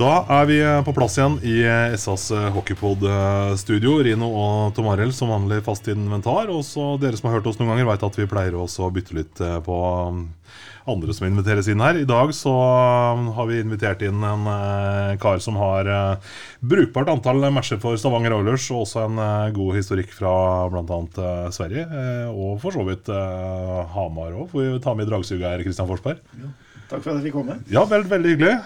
Da er vi på plass igjen i SAs hockeypod-studio. Rino og Tom Arild som vanlig fast inventar. Og så dere som har hørt oss noen ganger, vet at vi pleier også å bytte litt eh, på um, andre som inviteres inn her. I dag så um, har vi invitert inn en eh, kar som har eh, brukbart antall matcher for Stavanger Oilers, og også en eh, god historikk fra bl.a. Sverige. eh, og for så vidt eh, Hamar òg, får vi ta med i dragsuget her, Kristian Forsberg. Takk for at jeg fikk komme. Ja, veld, veldig hyggelig.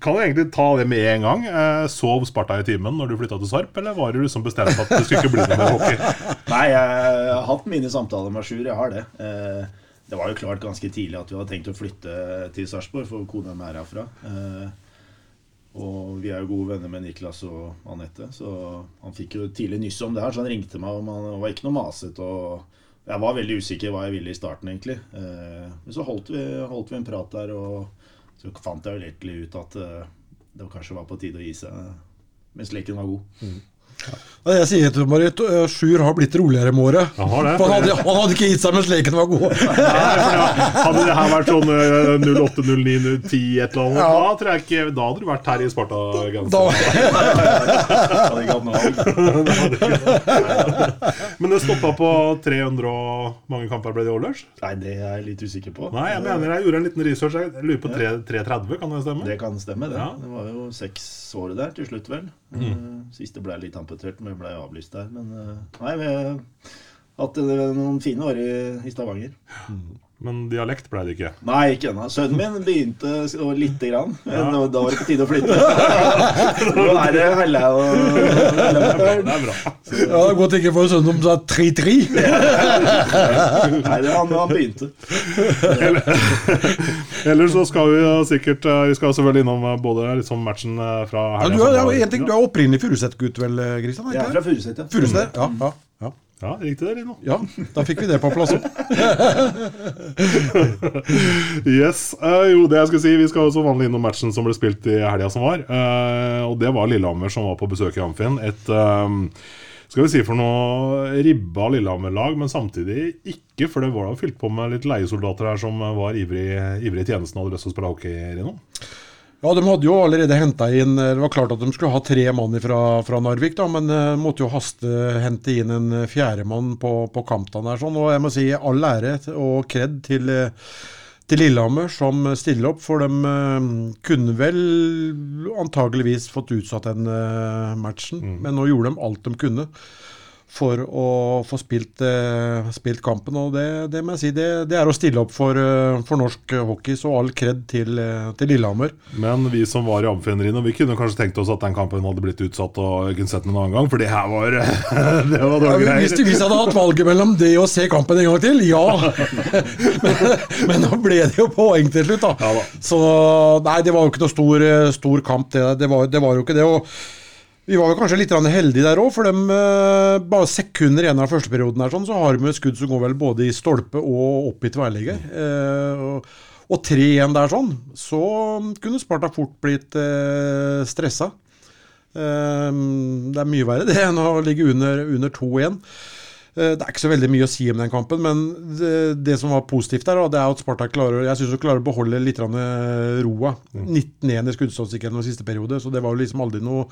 Kan du egentlig ta det med en gang? Eh, sov Sparta i timen når du flytta til Sarp, eller var du liksom bestemt at det skulle ikke bli noe hockey? Nei, jeg har hatt mine samtaler med Sjur. Jeg har det. Eh, Det var jo klart ganske tidlig at vi hadde tenkt å flytte til Sarpsborg, for kona mi er herfra. Eh, Og vi er jo gode venner med Niklas og Anette, så han fikk jo tidlig nyss om det her. Så han ringte meg, og han var ikke noe masete. Jeg var veldig usikker hva jeg ville i starten, egentlig. Men så holdt vi, holdt vi en prat der, og så fant jeg jo virkelig ut at eh, det kanskje var på tide å gi seg mens leken var god. Ja, Jeg sier til Marit, uh, Sjur har blitt roligere med året. Han hadde, han hadde ikke gitt seg mens leken var god. Hadde det her vært sånn eh, 08, 09, 10 et eller annet, Ja. da tror jeg ikke Da hadde du vært her i valg. Men det stoppa på 300 og mange kamper ble det årløs? Nei, det er jeg litt usikker på. Nei, jeg mener jeg gjorde en liten research. Jeg lurer på 330, kan det stemme? Det kan stemme, det. Ja. Det var jo seks år der til slutt, vel. Mm. Eh, Siste ble litt amputert, men ble avlyst der. Men eh, nei, vi har hatt eh, noen fine år i, i Stavanger. Men dialekt ble det ikke. Nei, ikke ennå. Sønnen min begynte så lite grann. Men da, da var det på tide å flytte. Nå er det Helle og Det er bra. ja, det er godt ikke for sønnen om sa 3-3. Nei, det, han, han begynte. Ellers så skal vi sikkert eh, Vi skal selvfølgelig innom eh, både liksom matchen eh, fra Ja, helga du, er, som ja, var. en ting, du er opprinnelig Furuset-gutt, vel, Kristian? Jeg er fra Furuset, ja. Furuset, ja, ja, ja. Riktig det, Rino. Ja, da fikk vi det på plass òg. Yes. Uh, jo, det jeg skulle si, vi skal også som vanlig innom matchen som ble spilt i helga som var. Uh, og det var Lillehammer som var på besøk i Amfin. Et eh, skal vi si for noe ribba Lillehammer-lag, men samtidig ikke, for det var da fylt på med litt leiesoldater her som var ivrig, ivrig i tjenesten og hadde lyst til å spille hockey, Rino. Ja, de hadde jo allerede henta inn Det var klart at de skulle ha tre mann fra, fra Narvik, da, men uh, måtte jo haste hente inn en fjerdemann på, på Kamptan der. Sånn, og jeg må si all ære og kred til, uh, til Lillehammer som stiller opp, for de uh, kunne vel antageligvis fått utsatt den uh, matchen, men nå gjorde de alt de kunne for å få spilt, eh, spilt kampen. Og det, det må jeg si, det, det er å stille opp for, eh, for norsk hockey. Så all kred til, eh, til Lillehammer. Men vi som var i Amfin, Rino, vi kunne kanskje tenkt oss at den kampen hadde blitt utsatt og kunne sett den en annen gang, for det her var Det var dårlige greier. greier. hvis jeg hadde hatt valget mellom det og se kampen en gang til, ja! men, men nå ble det jo poeng til slutt, da. Ja da. Så nei, det var jo ikke noe stor, stor kamp, det. Det var, det var jo ikke det. og vi var jo kanskje litt heldige der òg, for dem, eh, bare sekunder igjen av første perioden her, sånn, så har de skudd som går vel både i stolpe og opp i tverrligger. Eh, og, og tre igjen der sånn, så kunne Sparta fort blitt eh, stressa. Eh, det er mye verre det enn å ligge under, under to igjen. Eh, Det er ikke så veldig mye å si om den kampen, men det, det som var positivt der, det er at Spartak klarer jeg synes de klarer å beholde litt eh, roa. 19-1 i skuddstatistikk i siste periode, så det var jo liksom aldri noe,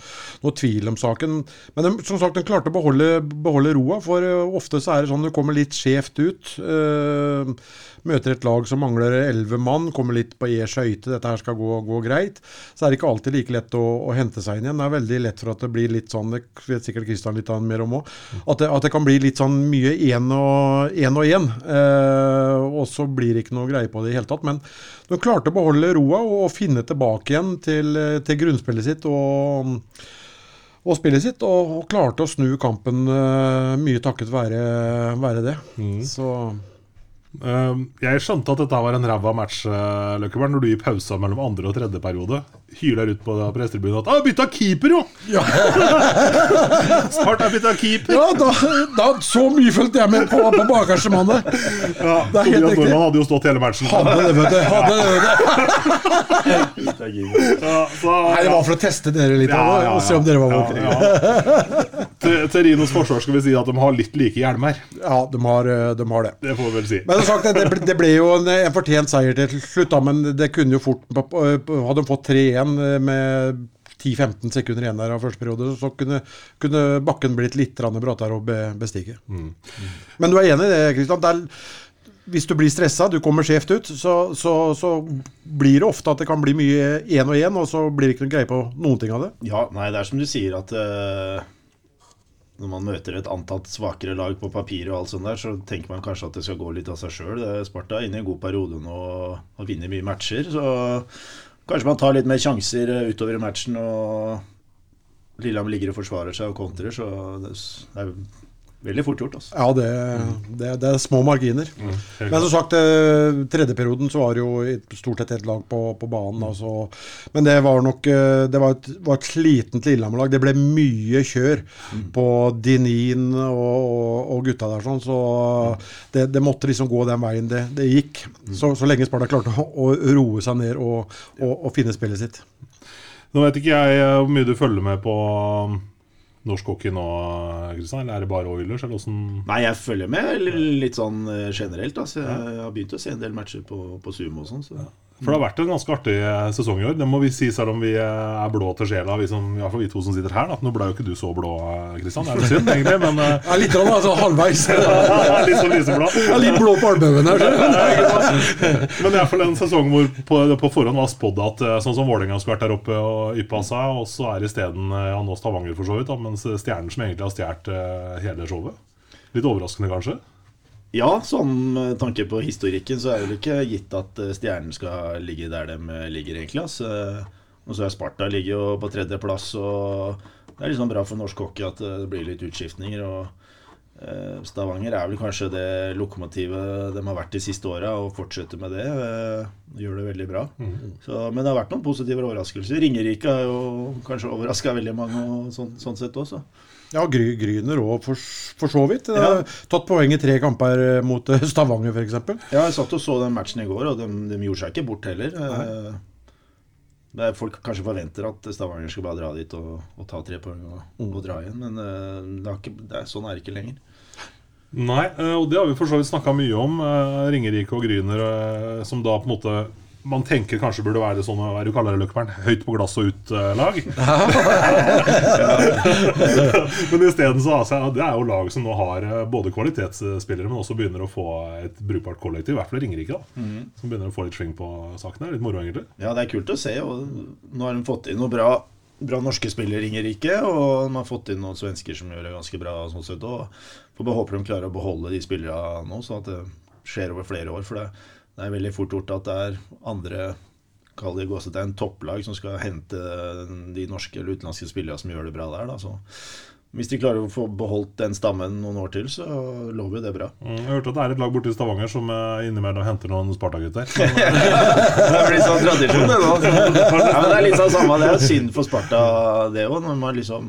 noe tvil om saken. Men de, som sagt, de klarte å beholde, beholde roa, for eh, ofte så er det sånn du kommer litt skjevt ut. Eh, møter et lag som mangler elleve mann, kommer litt på e skøyte, dette her skal gå, gå greit. Så er det ikke alltid like lett å, å hente seg inn igjen. Det er veldig lett for at det blir litt sånn, det vet sikkert Kristian litt mer om òg, at, det- at det kan bli litt sånn mye én og én og én. Eh, og så blir det ikke noe greie på det i hele tatt. Men de klarte å beholde roa og finne tilbake igjen til, til grunnspillet sitt. og og spillet sitt, og, og klarte å snu kampen uh, mye takket være, være det. Så Eh, jeg skjønte at dette var en ræva match, uh, Løkkeberg, når du i pausa mellom andre og tredje periode hyler ut på pressetribunen at 'Å, bytta keeper, jo!' Snart er bytta keeper. Ja, da, da, så mye fulgte jeg med på, på bakerste mannet. Ja, Det er helt riktig. Hadde jo stått hele matchen. Hadde det, vet du. Hadde det, vet du. Ja, så, Nei, det var for å teste dere litt, Ja, og, ja, og se om dere var ja, våkne. Til, til Rinos forsvar skal vi si at de har litt like hjelmer. Ja, de har, eh, de har det. Det får vi vel si. Men sagt, det, ble, det ble jo en, en fortjent seier til slutt, da, men det kunne jo fort Hadde de fått 3-1 med 10-15 sekunder igjen der av første periode, så kunne, kunne bakken blitt litt brattere å be, Mm. Men du er enig i det, Kristian? Hvis du blir stressa, du kommer skjevt ut, så, så, så blir det ofte at det kan bli mye én og én, og så blir det ikke noe greie på noen ting av det. Ja, nei, det er som du sier at eh, når man møter et antatt svakere lag på papiret, og alt sånt der, så tenker man kanskje at det skal gå litt av seg sjøl. Sparta er inne i en god periode nå og, vinner mye matcher. Så kanskje man tar litt mer sjanser eh, utover i matchen. og Lillehammer ligger og forsvarer seg og kontrer, så det er veldig fort gjort. altså. Ja, det, det, det er små marginer. Mm, Men som sagt, tredje perioden så var det jo stort sett ett lag på, på banen. Altså. Men det var nok eh, Det var et, var et slitent Lillehammer-lag. Det ble mye kjør på Dinin og, og, og gutta der, sånn, så det, det måtte liksom gå den veien det, det gikk. Så, så lenge Sparta klarte å, å roe seg ned og, og, finne spillet sitt. Nå vet ikke jeg eh, hvor mye du følger med på norsk hockey nå, Kristian. Eller er det bare Oilers? Eller åssen Nei, jeg følger med litt sånn generelt. Altså. Jeg har begynt å se en del matcher på, på Zoom og sånn. Så. For det har vært en ganske artig eh, sesong i år. Det må vi si selv om vi eh, er blå til sjela, vi som, fall vi to som sitter her. Da. Nå ble jo ikke du så blå, eh, Kristian. Det er litt synd, egentlig, men eh, Ja, litt grann, altså halvveis. litt sånn lyseblå. Ja, litt blå på albuen her. Men det er iallfall en sesong hvor på, på forhånd var spådd at eh, sånn som Vålerenga skulle vært der oppe og yppa seg, og så er isteden eh, ja, nå Stavanger for så vidt, da, mens Stjernen som egentlig har stjålet eh, hele showet. Litt overraskende, kanskje? Ja, sånn med tanke på historikken, så er det ikke gitt at eh, Stjernen skal ligge der de eh, ligger, egentlig. Altså. Og så er Sparta ligger jo på tredjeplass, og det er liksom bra for norsk hockey at det blir litt utskiftninger. og Stavanger er vel kanskje det lokomotivet de har vært de siste åra, og fortsetter med det. Gjør det veldig bra. Så, men det har vært noen positive overraskelser. Ringerike har jo kanskje overraska veldig mange, og sånn, sånn sett også. Ja, Gry, Gryner òg, for, for så vidt. Ja. Tatt poeng i tre kamper eh, mot eh, Stavanger, f.eks. Ja, jeg satt og så den matchen i går, og de, de gjorde seg ikke bort heller. Eh, Det er Folk kanskje forventer at Stavanger skal bare dra dit og, og ta tre poeng og, og dra igjen, men eh, det er ikke, det er, sånn er det ikke lenger. Nei, eh, og det har vi for så vidt snakka mye om. eh, Ringerike og Gryner, eh, som da på en måte man tenker kanskje burde være sånn hva er det du kaller det, Løkkeberg? Høyt på glass og ut-lag. men isteden så altså, det er jo lag som nå har eh, både kvalitetsspillere, men også begynner å få et brukbart kollektiv. I hvert fall Ringerike, da. Som begynner å få litt sving på sakene. Litt moro, egentlig. Ja, det er kult å se. og Nå har de fått inn noen bra, bra norske spillere i Ringerike, og de har fått inn noen svensker som gjør det ganske bra. sånn sett, og Får bare håpe de klarer å beholde de spillerne nå, sånn at det skjer over flere år. For det, det er veldig fort gjort at det er andre Kall det gåsetegn topplag som skal hente de norske eller utenlandske spillerne som gjør det bra der. Da. Så hvis de klarer å få beholdt den stammen noen år til, så lover jo det bra. Mm, Jeg hørte at det er et lag borte i Stavanger som eh, innimellom henter noen Sparta-gutter. Det blir sånn tradisjon, det nå. Ja, men det er litt sånn samme. Det er synd for Sparta, det òg. Liksom,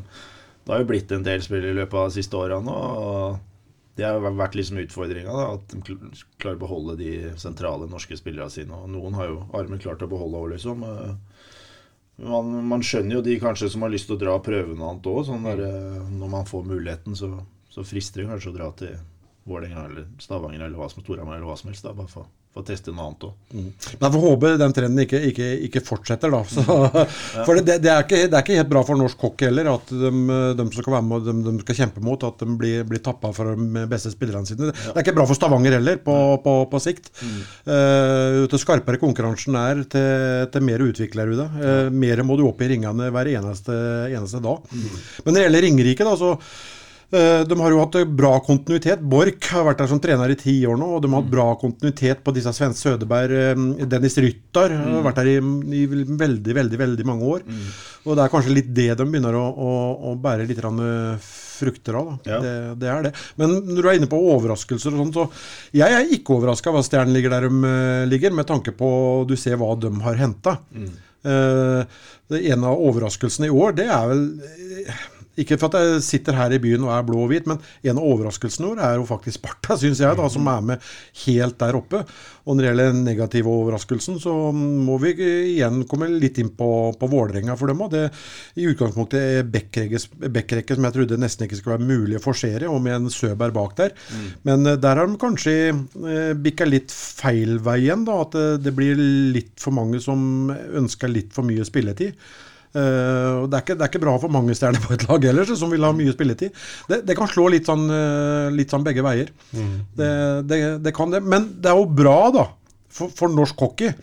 det har jo blitt en del spill i løpet av de siste åra nå. og Det har vært liksom utfordringa. At de klarer å beholde de sentrale norske spillerne sine. Og noen har jo armen klart å beholde òg, liksom. Man, man skjønner jo de kanskje som har lyst til å dra og prøve noe annet òg. Sånn eh, når man får muligheten, så, så frister det kanskje å dra til Vålerenga eller Stavanger eller hva som Storhamar eller hva som helst. Da, bare for, for å teste noe annet òg. Men jeg får håpe den trenden ikke, ikke, ikke fortsetter, da. Så, for det, det, er ikke, det er ikke helt bra for norsk hockey heller at de, de som skal være med de, de skal kjempe mot, at de blir, blir tappa for de beste spillerne sine. Det er ikke bra for Stavanger heller, på, på, på sikt. Eh, til skarpere konkurransen er, til, til mer utvikler du deg. Uh, mer må du opp i ringene hver eneste, eneste dag. Men når det gjelder Ringerike, da, så Eh, De har jo hatt bra kontinuitet. Borch har vært der som trener i ti år nå, og de har hatt bra kontinuitet på disse Svens Sødeberg, Dennis Dennis Ryttar har vært der i, i veldig, veldig veldig mange år. Og det er kanskje litt det de begynner å, å, å bære litt eh, frukter av. Ja. Det, det er det. Men når du er inne på overraskelser og sånn, så Jeg er ikke overraska hva Stjernen ligger der de eh, ligger, med tanke på du ser hva de har henta. Mm. Uh, en av overraskelsene i år, det er vel eh, ikke for at jeg sitter her i byen og er blå og hvit, men en av overraskelsene våre er jo faktisk Sparta, syns jeg, da, som er med helt der oppe. Og når det gjelder den negative overraskelsen, så må vi igjen komme litt inn på, på Vålerenga for dem òg. I utgangspunktet er backrekke som jeg trodde nesten ikke skulle være mulig å forsere, og med en Søberg bak der. Men eh, der har de kanskje eh, bikka litt feil vei igjen, da. At det, det blir litt for mange som ønsker litt for mye spilletid. Eh, og det, er ikke, det er ikke bra for mange stjerner på et lag ellers, som vil ha mye spilletid. Det, det kan slå litt sånn, eh, litt sånn begge veier. Det, det, det kan det. Men det er jo bra, da, for, for norsk hockey,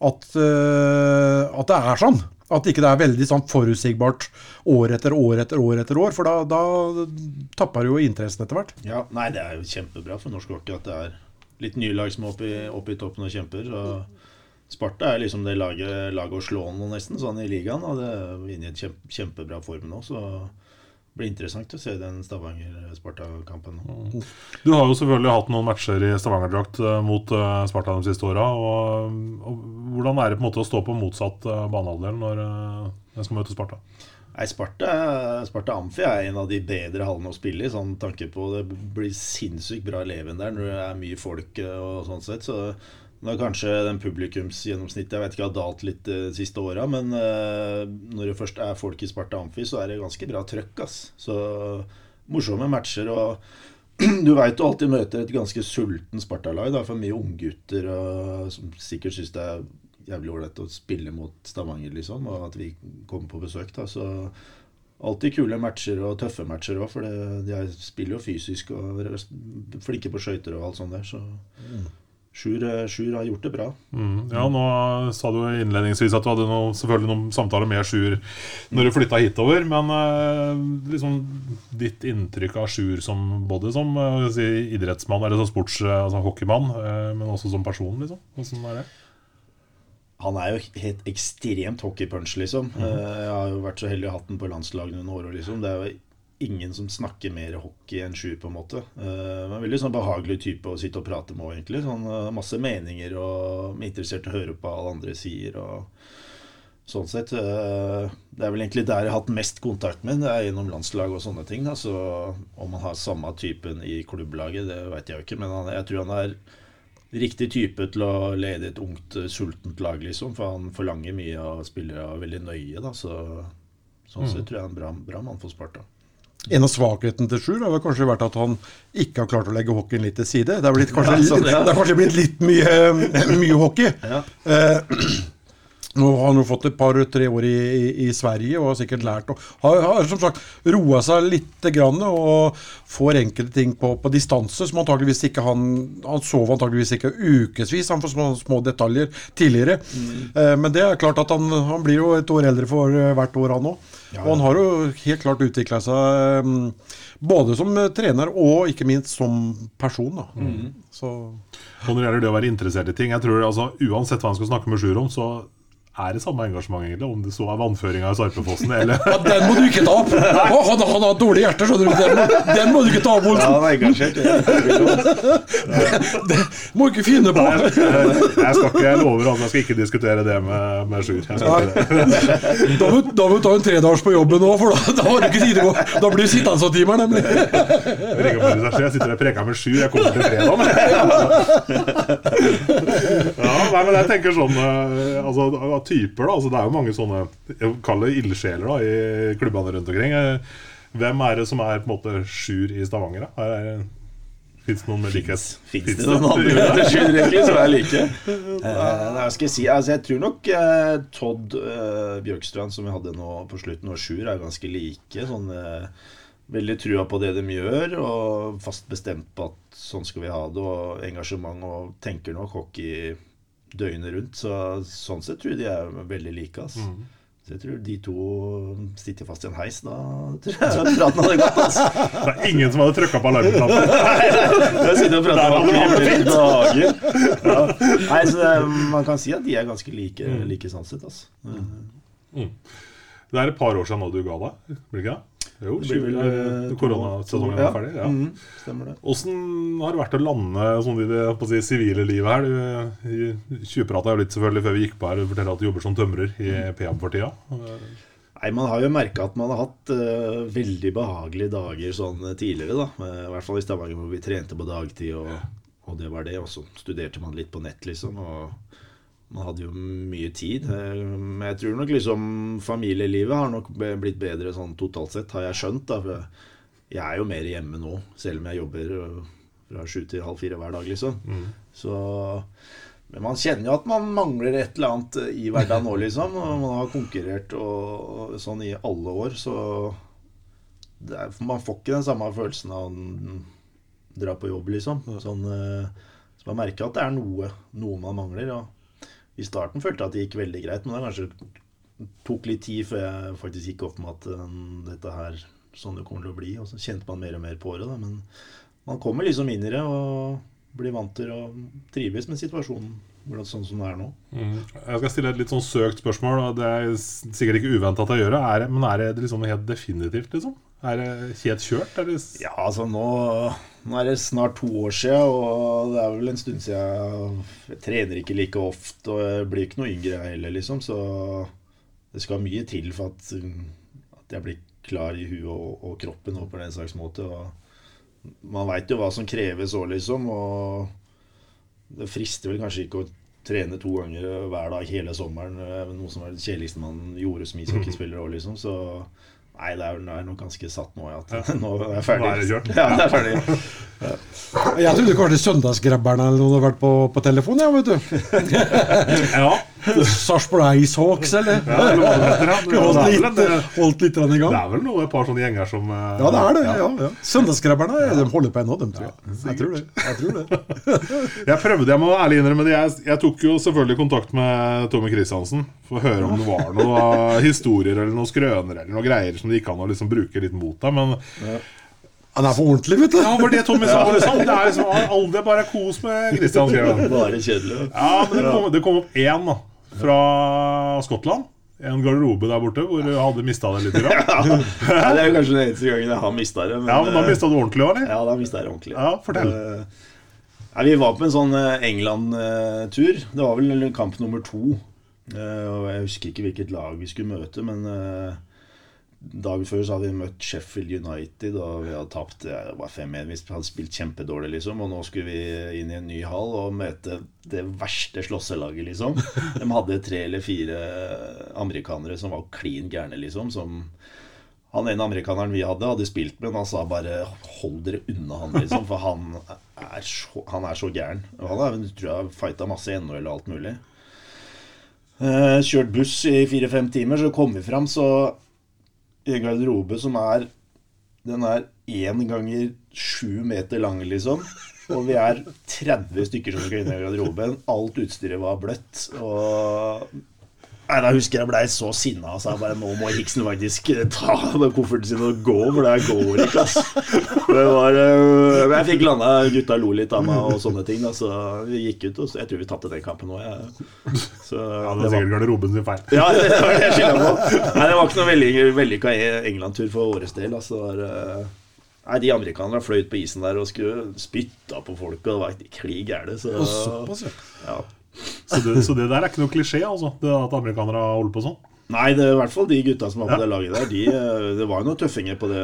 at, uh, at det er sånn. At ikke det er veldig sånn forutsigbart år etter år etter år etter år. For da, da tapper jo interessen etter hvert. Ja, nei, det er jo kjempebra for norsk hockey at det er litt nye lag som er oppe i, oppe i toppen og kjemper. Og Sparta er liksom det laget, laget å slå nå, nesten, sånn i ligaen. Og det er inne i en kjempe, kjempebra form nå, så det blir interessant å se den Stavanger-Sparta-kampen nå. Du har jo selvfølgelig hatt noen matcher i Stavanger-drakt eh, mot eh, Sparta de siste åra. Og, og hvordan er det på en måte å stå på motsatt uh, banehalvdel når en skal møte Sparta? Nei, Sparta, Sparta Amfi er en av de bedre hallene å spille i. Sånn tanke på Det blir sinnssykt bra leven der når det er mye folk eh, og sånn sett. Så nå har kanskje den publikumsgjennomsnittet jeg vet ikke har dalt litt de siste åra, men uh, når det først er folk i Sparta Amfi, så er det ganske bra trøkk. ass. Så morsomme matcher. og du veit du alltid møter et ganske sulten Sparta-lag. da, For mye unggutter som sikkert syns det er jævlig ålreit å spille mot Stavanger, liksom. Og at vi kommer på besøk. da, så Alltid kule matcher og tøffe matcher òg, for de er, spiller jo fysisk og er flinke på skøyter og alt sånt der. Så Sjur, eh, Sjur har gjort det bra. Mm. Ja, nå sa du innledningsvis at du hadde noe, selvfølgelig noen samtaler med Sjur når du flytta hitover. Men eh, liksom ditt inntrykk av Sjur som både som eh, si, idrettsmann eller som sports, altså hockeymann, men også som person, liksom? Hvordan er det? Han er jo helt ekstremt hockeypunch, liksom. Mm. Jeg har jo vært så heldig å ha hatt den på landslaget noen år. Liksom. Det er jo ingen som snakker mer hockey enn Sjur, på en måte. Uh, en veldig sånn behagelig type å sitte og prate med, egentlig. Sånn, uh, masse meninger og er interessert i å høre på alle andre sier. og Sånn sett. uh, Det er vel egentlig der jeg har hatt mest kontakt med. Det er gjennom landslag og sånne ting. Da. Så om han har samme typen i klubblaget, det vet jeg jo ikke. Men han, jeg tror han er riktig type til å lede et ungt, eh, sultent lag, liksom. For han forlanger mye av spillere er veldig nøye, da. Så sånn sett tror jeg han er en bra, bra mann for Sparta. En av svakhetene til Sjur har kanskje vært at han ikke har klart å legge hockeyen litt til side. Det har, blitt kanskje, Ja, sånn, ja. det har kanskje blitt litt mye, mye hockey. Ja. Eh, nå har han jo fått et par-tre år i, i, i Sverige og har sikkert lært å Har, har som sagt roa seg litt grann, og får enkelte ting på, på distanse som antageligvis ikke han Han sov antageligvis ikke ukevis, han får små, små detaljer tidligere. Mm. Eh, men det er klart at han, han blir jo et år eldre for eh, hvert år, han òg. Og han har jo helt klart utvikla seg mm, både som eh, trener og ikke minst som person. Da. Mm. Så Og når det gjelder det å være interessert i ting jeg tror altså Uansett hva han skal snakke med Sjur om, så er det samme engasjement, egentlig. Om det så er vannføringa i Sarpefossen eller ja, Den må du ikke ta opp! Oh, Han, han har dårlig hjerte, skjønner du. Den må, den må du ikke ta opp, Olsen! han er engasjert. Det Må du ikke finne på! Jeg skal ikke, jeg lover at jeg skal ikke diskutere det med, med Sjur. Da må, da må du ta en tredagers på jobben nå, for da, da har du ikke tid til å gå. Da blir du sittende sånn timer, nemlig. Jeg sitter og preker med Sjur. Jeg kommer til fredag. Men. Ja, nei, men jeg tenker sånn eh, altså, typer, da. Altså, det er jo mange sånne jeg kaller det ildsjeler da, i klubbene rundt omkring. Eh, Hvem er det som er på en måte Sjur i Stavanger? da? Fins det noen med likhet? Fins det noen andre etter Sjur egentlig som er like? Eh, nei, skal jeg si? Altså, jeg tror nok eh, Todd eh, Bjørkstrand, som vi hadde nå på slutten, og Sjur er ganske like. Sånn, eh, veldig trua på det de gjør, og fast bestemt på at sånn skal vi ha det. Og engasjement, og tenker nok hockey døgnet rundt. Så sånn sett tror jeg de er veldig like. Altså. Så jeg tror de to sitter fast i en heis. Da tror jeg praten hadde gått. Altså. Det er ingen som hadde trykka på alarmknappen. Jeg sitter og prater om hockey i dager. Ja. Nei, så det, man kan si at de er ganske like, like sånn sett. Altså. Det er et par år siden nå du ga deg, blir det ikke det? Jo, vel, eh, koronasesongen to- er ferdig. Ja. Mm, stemmer det. Åssen har det vært å lande sånn i det si, sivile livet her? Du tjuvprata jo litt selvfølgelig før vi gikk på her. og fortalte at du jobber som tømrer i PM for tida. Nei, Man har jo merka at man har hatt uh, veldig behagelige dager sånn eh, tidligere. da Eh, I hvert fall i Stavanger hvor vi trente på dagtid, og, og det var det. Og så studerte man litt på nett, liksom. Og man hadde jo mye tid. Eh, Men jeg tror nok liksom familielivet har nok blitt bedre sånn totalt sett, har jeg skjønt. da For jeg er jo mer hjemme nå, selv om jeg jobber eh, fra sju til halv fire hver dag, liksom. Så men man kjenner jo at man mangler et eller annet i hverdagen nå, liksom. Og man har konkurrert og, sånn i alle år, så er, Man får ikke den samme følelsen av å dra på jobb, liksom. Sånn, eh, så man merker at det er noe, noe man mangler. Og I starten følte jeg at det gikk veldig greit, men det kanskje tok litt tid før jeg faktisk gikk opp med at dette her sånn det kommer til å bli. Og så kjente man mer og mer på det. Da. Men man kommer liksom inn i det og blir vant til å trives med situasjonen hvordan- sånn som det er nå. Jeg skal stille et litt sånn søkt spørsmål. Og det er sikkert ikke uventa at jeg gjør det. Er, det- men er det liksom helt definitivt, liksom? Er det helt kjørt? Det Ja, altså nå, nå er det snart to år siden, og det er vel en stund siden jeg, trener ikke like ofte, og jeg blir ikke noe yngre heller, liksom, så det skal mye til for at, at jeg blir klar i huet og, og kroppen og på den slags måte. Og man veit jo hva som kreves òg, liksom, og det frister vel kanskje ikke å trene to ganger hver dag hele sommeren, eh, noe som er det kjedeligste man gjorde som ishockeyspiller òg, liksom, så Nei, det er, det er nok ganske satt nå, ja. At nå er jeg ferdig. Nå er det kjørt. Ja, det er ferdig. Jeg trodde kanskje Søndagsgrabberne eller noen hadde vært på, på telefon, ja, vet du. Ja. Sarpsborg Icehawks, eller? ja, det ja. Det holdt litt, holdt litt i gang. Det er vel noe, et par sånne gjenger som eh, Ja, det er det. ja, ja. Søndagsgrabberne de holder på ennå, de, tror jeg. Jeg tror det. Jeg tror det. Jeg prøvde, jeg må ærlig innrømme det. Jeg, jeg tok jo selvfølgelig kontakt med Tommy Kristiansen for å høre om det var noen historier eller noen skrøner eller noen greier som det gikk an å liksom bruke litt mot deg. Men Han er for ordentlig, vet du. ja, for det Tommy sa. Liksom. Det er liksom aldri bare kos med Kristian. Bare kjedelig. Ja, men det kom, det kom opp én da, fra Skottland. En garderobe der borte hvor du hadde mista det litt. Ja, det er kanskje den eneste gangen jeg har mista det. Ja, men da eh, mista du ordentlig òg, eller? Ja, da mista jeg det ordentlig. Ja, fortell. Eh, Nei, vi var på en sånn eh, England-tur. Det var vel kamp nummer to. Eh, og Jeg husker ikke hvilket lag vi skulle møte, men eh, dagen før så hadde vi møtt Sheffield United, og vi hadde tapt det var 5-1. Vi hadde spilt kjempedårlig, liksom. Og nå skulle vi inn i en ny hall og møte det verste slåsselaget, liksom. De hadde tre eller fire amerikanere som var klin gærne, liksom. Som han ene amerikaneren vi hadde, hadde spilt med, men han sa bare 'hold dere unna han', liksom. For han er så, han er så gæren. Og han har, tror jeg, fighta masse i NHL og alt mulig. Eh, kjørt buss i fire-fem timer, så kom vi fram, så i en garderobe som er Den er én ganger sju meter lang, liksom. Og vi er 30 stykker som skal inn i garderoben. Alt utstyret var bløtt. Og Nei, Da husker jeg blei så sinna og sa bare nå må Hiksen faktisk ta med kofferten sin og gå, for det går ikke, Altså. Det var, øh, men jeg fikk landa, gutta lo litt av meg og sånne ting, da, så vi gikk ut. Og så, jeg tror vi tapte den kampen òg, Ja, det det var, sikkert garderoben sin feil. ja, det var det jeg skylda på. Nei, det var ikke noe veldig vellykka England-tur for vår del. Altså, det var, øh, Nei, De amerikanerne fløyt på isen der og skulle spytta på folk, og det var klig gære. Så, Og såpass, ja. ja. Så det, så det der er ikke noe klisjé, altså? Det at amerikanere holder på sånn? Nei, det er i hvert fall de gutta som var på Ja. det laget der. De, eh, det var jo noen tøffinger på det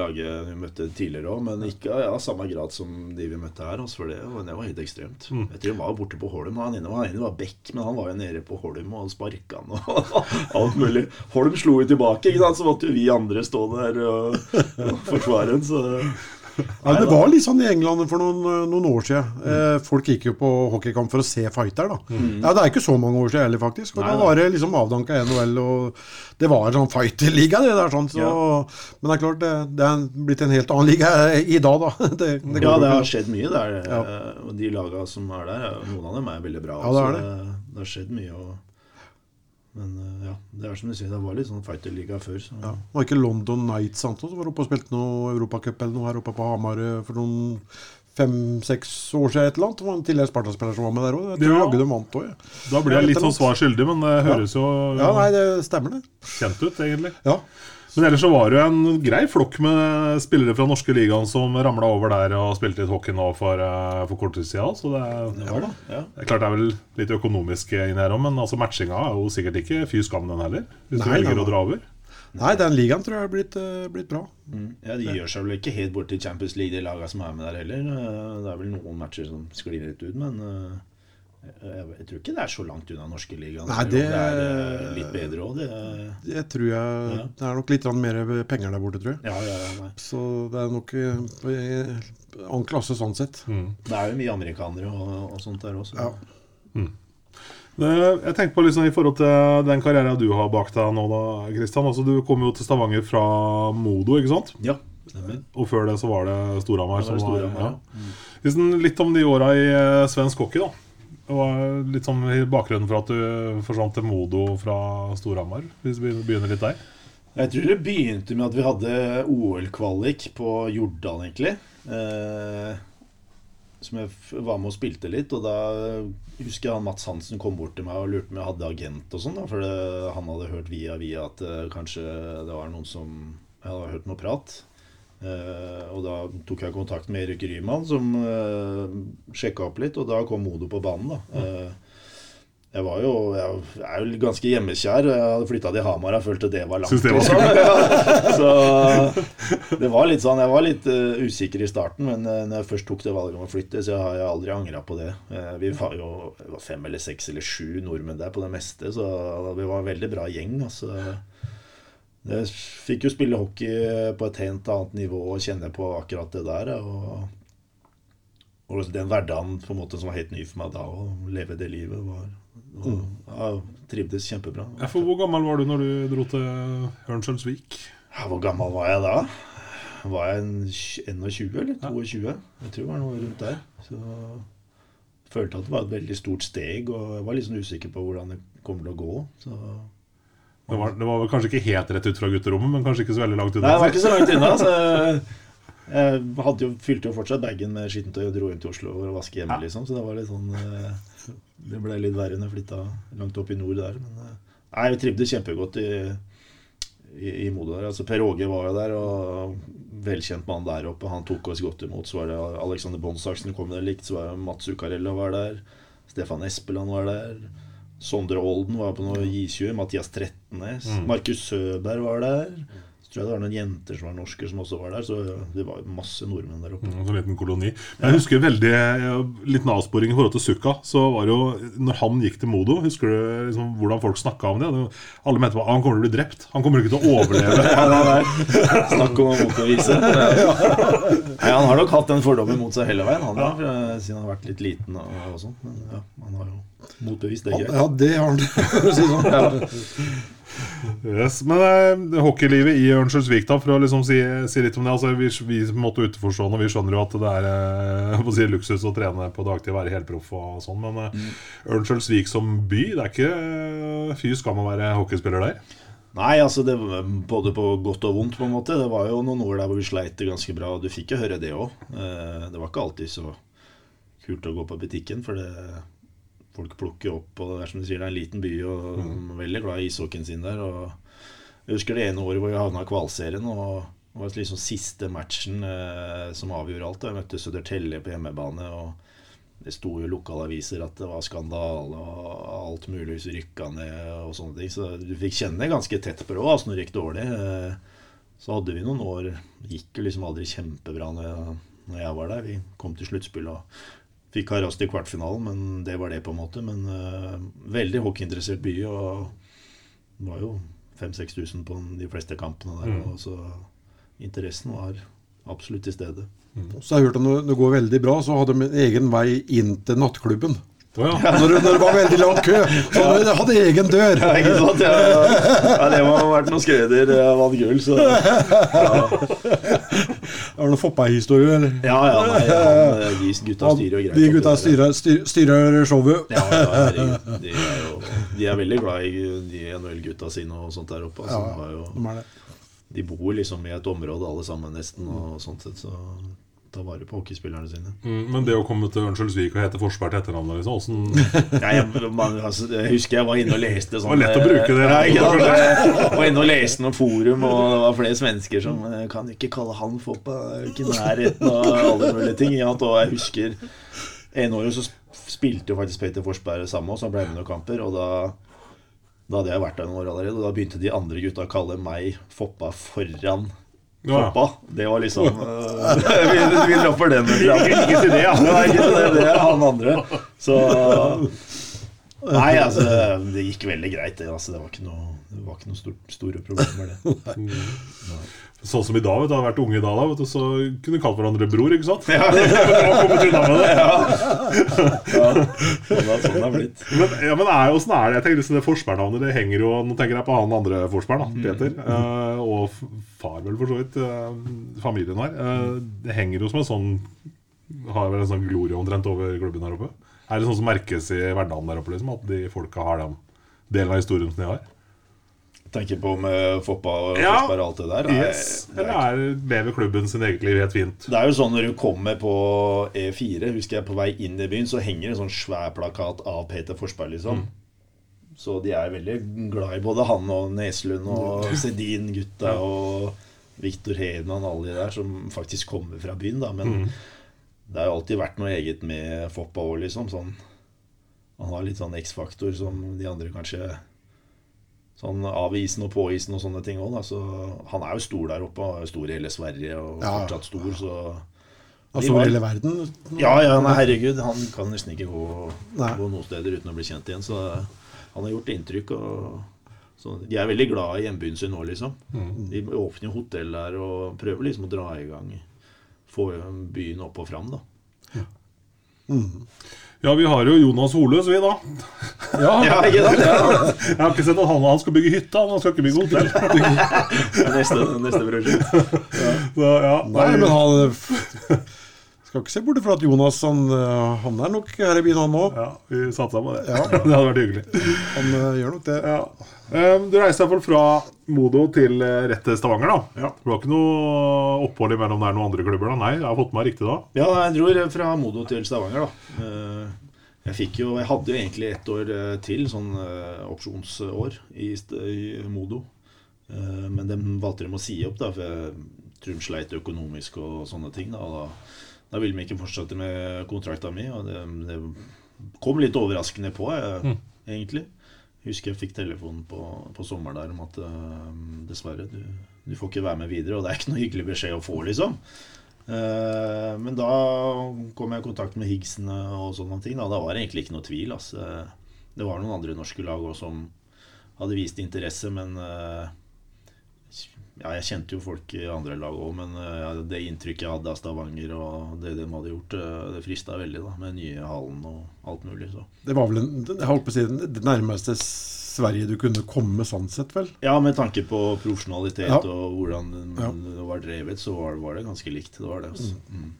laget vi møtte tidligere òg, men ikke av ja, samme grad som de vi møtte her. Også, for det, det var helt ekstremt. Mm. Jeg tror han var borte på Holm. Han ene var, var Beck, men han var jo nede på Holm og sparka han og alt mulig. Holm slo jo tilbake, ikke sant? så måtte jo vi andre stå der og, og forsvare ham. Så Ja, det var litt sånn i England for noen, noen år siden. Mm. folk gikk jo på hockeykamp for å se fighter. da. Ja, Det er ikke så mange år siden heller, faktisk. Og Nei, Da var det liksom avdanka NHL, og det var en sånn fighterliga, det der. sånn, så, Ja. Men det er klart, det, det er blitt en helt annen liga i dag, da. Det, det ja, det har skjedd mye der. Ja. eh, de laga som er der, noen av dem er veldig bra. Ja, det er så det har skjedd mye. Og, men eh, ja, det er som du sier, det var litt sånn fighterliga før. Så. Ja. Var ikke London Knights sant, som var oppe og spilte noe Europacup eller noe her oppe på Hamar eh, for noen fem-seks år siden? et eller annet. Det var en tidligere Sparta-spiller som var med der òg. Jeg tror Ja. jaggu de vant òg. Ja. Da blir jeg litt sånn svar skyldig, men det høres jo ja, nei, det stemmer, det. kjent ut, egentlig. Ja. Men ellers så var det jo en grei flokk med spillere fra norske ligaen som ramla over der og spilte litt hockey nå for, eh, for kort tid siden. Så det, Det var det, ja. det er klart det er vel litt økonomisk inni her òg, men altså matchinga er jo sikkert ikke fy skam, den heller. Hvis du velger nei, å dra over. Nei, den ligaen tror jeg har blitt, eh, blitt bra. Ja, De gjør seg vel ikke helt bort til Champions League, de lagene som er med der heller. Eh, Det er vel noen matcher som sklir litt ut, men jeg, tror ikke det er så langt unna norske ligaen. Nei, det- det er eh, litt bedre òg. Det tror jeg Ja. Det er nok litt mer penger der borte, tror jeg. Ja, ja, ja. Så det er nok eh, annen klasse sånn sett. Det er jo mye amerikanere og, og sånt der også. Ja. Det- Jeg tenker på liksom i forhold til den karrieren du har bak deg nå, da, Kristian. Altså, du kom jo til Stavanger fra Modo, ikke sant? Ja, stemmer. Og før det så var det Storhamar. Det ja. Hvis den- Litt om de åra i eh, svensk hockey, da. Var litt sånn i bakgrunnen for at du forsvant til Modo fra Storhamar. Hvis vi begynner litt der. Jeg tror det begynte med at vi hadde OL-kvalik på Jordal, egentlig. Eh, som jeg var med og spilte litt. Og da husker jeg han Mats Hansen kom bort til meg og lurte om jeg hadde agent og sånn. For han hadde hørt via via at eh, kanskje det var noen som Jeg hadde hørt noe prat. Eh, og da tok jeg kontakt med Erik Ryman, som uh, sjekka opp litt, og da kom Modo på banen. da. Uh, jeg var jo jeg er jo ganske hjemmekjær. Jeg hadde flytta til Hamar og følte det var langt. Synes det var sånn. Så det var litt sånn Jeg var litt uh, usikker i starten, men uh, når jeg først tok det valget om å flytte, så har jeg aldri angra på det. Eh, vi var jo var fem eller seks eller sju nordmenn der på det meste, så vi var en veldig bra gjeng. Altså. Jeg fikk jo spille hockey på et helt annet nivå og kjenne på akkurat det der. Og, og den hverdagen på en måte som var helt ny for meg da, å leve det livet, var og, ja, Trivdes kjempebra. Ja, for Hvor gammel var du når du dro til Ørnskjølsvik? Ja, hvor gammel var jeg da? Var jeg en 21 eller 22? Jeg tror det var noe rundt der. Så jeg følte at det var et veldig stort steg, og jeg var litt sånn usikker på hvordan det kommer til å gå. Så Det var, det var kanskje ikke helt rett ut fra gutterommet, men kanskje ikke så veldig langt Nei, det var ikke så langt unna. Så jeg hadde jo, fylte jo fortsatt bagen med skittentøy og dro inn til Oslo for å vaske hjemme, liksom. Så det var litt sånn eh, Det ble litt verre når jeg flytta langt opp i nord der. Men eh, nei, jeg trivdes kjempegodt i, i, i Modo der. Altså, per Åge var jo der, og velkjent mann der oppe. Han tok oss godt imot. Så var det Alexander Bonsaksen kom der likt. Så var det Mats Ucarella var der. Stefan Espeland var der. Sondre Olden var på noe J20. Mathias Trettenes. Markus Søberg var der. Så tror jeg det var noen jenter som var norske som også var der. Så det var masse nordmenn der oppe. En sånn liten koloni. Men jeg husker veldig liten avsporing i forhold til Sukka. Så var det jo, når han gikk til Modo, husker du liksom, hvordan folk snakka om det? Alle mente at han kommer til å bli drept. Han kommer ikke til å overleve. Nei, nei, nei. Snakk om å motbevise. Nei, han har nok hatt den fordommen mot seg hele veien, han da, for- siden han har vært litt liten og, og sånn. Men ja, han har jo motbevist det greit. Ja, det har han, Yes, men eh, hockeylivet i Ørnskjølsvik, da, for å liksom si, si litt om det. Altså, vi, vi måtte utenforstående, vi skjønner jo at det er eh, å si, luksus å trene på dagtid, være helproff og sånn. Men eh, Ørnskjølsvik som by, det er ikke eh, fy skam å være hockeyspiller der. Nei, altså det både på godt og vondt, på en måte. Det var jo noen år der hvor vi sleit ganske bra, og du fikk jo høre det òg. Det var ikke alltid så kult å gå på butikken, for det folk plukker opp, og det er som du sier, det er en liten by, og er veldig glad i ishockeyen sin der. og Jeg husker det ene året hvor vi havna i kvalserien, og det var liksom siste matchen eh, som avgjorde alt. Jeg møtte Södertälje på hjemmebane, og det sto jo lokalaviser at det var skandale og alt mulig vi rykka ned og sånne ting. Så du fikk kjenne ganske tett på det òg, altså når det gikk dårlig. Eh, Så hadde vi noen år Gikk jo liksom aldri kjempebra når jeg, når jeg var der. Vi kom til sluttspill og fikk Karast i kvartfinalen, men det var det, på en måte. Men uh, veldig hockeyinteressert by, og det var jo 5000-6000 på de fleste kampene der. Og så interessen var absolutt til stede. Så har jeg hørt at når det går veldig bra, så hadde de en egen vei inn til nattklubben. Å ja. Når, når det var veldig lang kø. Så hadde de hadde egen dør. Ja, ikke sant? Ja, ja, det må ha vært noen skreder. Jeg vant gull, så Har du noen Foppa-historie, eller? Ja, ja, nei, ja. de gutta styrer jo greit. De gutta styrer, styrer showet. Ja, ja. De er jo de er veldig glad i de NHL-gutta sine og sånt der oppe. Altså, de, har jo, de bor liksom i et område alle sammen nesten, og sånt sett, så ta vare på hockeyspillerne sine. Mm, men det å komme til Ørnskjølsvik og hete Forsberg til etternavn liksom, Ja, jeg, altså, jeg husker jeg var inne og leste sånn Det var lett å bruke det. Ja. Jeg var inne og leste noen forum, og det var flere svensker som eh, Kan ikke kalle han Foppa, det er ikke nærheten av alle mulige ting. Ja, og jeg husker En år så spilte jo faktisk Peter Forsberg sammen med oss, han ble med noen kamper, og da da hadde jeg vært der noen år allerede, og da begynte de andre gutta å kalle meg Foppa foran Ja. Foppa. Det var liksom uh, vi, vi dropper den. Ikke si det, ja. Nei, ikke det, det er han andre. Så Nei, altså, det gikk veldig greit. Det, altså, det var ikke noe, det var ikke noe stort, store problemer, det. Sånn som i dag, vet du, hadde vært unge i dag, da, du, så kunne kalt hverandre bror, ikke sant? Ja. kommet unna med det. Ja, sånn er- sånn det er blitt. Men, ja, men er, hvordan er det? Jeg tenker liksom Det Forsberg-navnet det henger jo Nå tenker jeg på han andre Forsberg, Peter. Peter. Uh, og far, vel, for så vidt. Uh, familien her. Uh, det henger jo som en sånn Har vel en sånn glorie omtrent over klubben her oppe. Er det sånn som merkes i hverdagen der oppe, liksom? At de folka har den delen av historien som de har? Tenker på med Foppa og Ja. Og alt det der. Nei, Yes. Eller er, er lever klubben sin eget liv helt fint? det er jo sånn når du kommer på E4, husker jeg på vei inn i byen, så henger en sånn svær plakat av Peter Forsberg, liksom. Så de er veldig glad i både han og Neslund og Sedin-gutta og Viktor Hedman alle de der som faktisk kommer fra byen, da. Men det har jo alltid vært noe eget med Foppa òg, liksom. Sånn, han har litt sånn X-faktor som de andre kanskje Sånn av isen og på isen og sånne ting òg. Så han er jo stor der oppe. Han er jo stor i hele Sverige og Ja. fortsatt stor, så Altså over hele verden. ja, ja, nei, herregud. Han kan nesten ikke gå, gå noen steder uten å bli kjent igjen. Så han har gjort inntrykk. Og, så de er veldig glad i hjembyen sin nå, liksom. De åpner hotell der og prøver liksom å dra i gang Få byen opp og fram, da. Ja, vi har jo Jonas Holøs, vi, da. Ja, ikke sant? Jeg har ikke sett at han, han skal bygge hytte, han, han skal ikke bygge hotell. Neste, neste prosjekt. Så, ja, Nei, men han Skal ikke se bort fra at Jonas han, han er nok her i byen, han òg. Ja, vi satsa på det. Ja. Det hadde vært hyggelig. Han eh, gjør nok det. Ja. Eh, Du reiste iallfall fra Modo til eh, rett til Stavanger, da. Ja. Det var ikke noe opphold imellom der noen andre klubber? da? Nei, jeg har fått meg riktig da. Ja, jeg dro fra Modo til Stavanger, da. Eh, Jeg fikk jo Jeg hadde jo egentlig ett år eh, til, sånn opsjonsår, i, i Modo. Men de valgte de å si opp, da, for jeg tror de sleit økonomisk og sånne ting. Da, da, da ville de ikke fortsette med kontrakta mi, og det, det kom litt overraskende på, jeg, egentlig. Jeg husker jeg fikk telefonen på, på sommeren der om at uh, dessverre, du, du får ikke være med videre. Og det er ikke noe hyggelig beskjed å få, liksom. Uh, men da kom jeg i kontakt med Higgsene og sånne ting. Da, da var det egentlig ikke noe tvil. Altså. Det var noen andre norske lag òg som hadde vist interesse, men eh, ja, Jeg kjente jo folk i andre lag òg, men eh, ja, det inntrykket jeg hadde av Stavanger og det de hadde gjort, eh, det frista veldig da, med nye hallen og alt mulig. Så. Det var vel en, jeg holdt på å si, det nærmeste Sverige du kunne komme sånn sett, vel? Ja, med tanke på profesjonalitet Ja. og hvordan det var drevet, så var, var det ganske likt. Det var det, altså. Mm.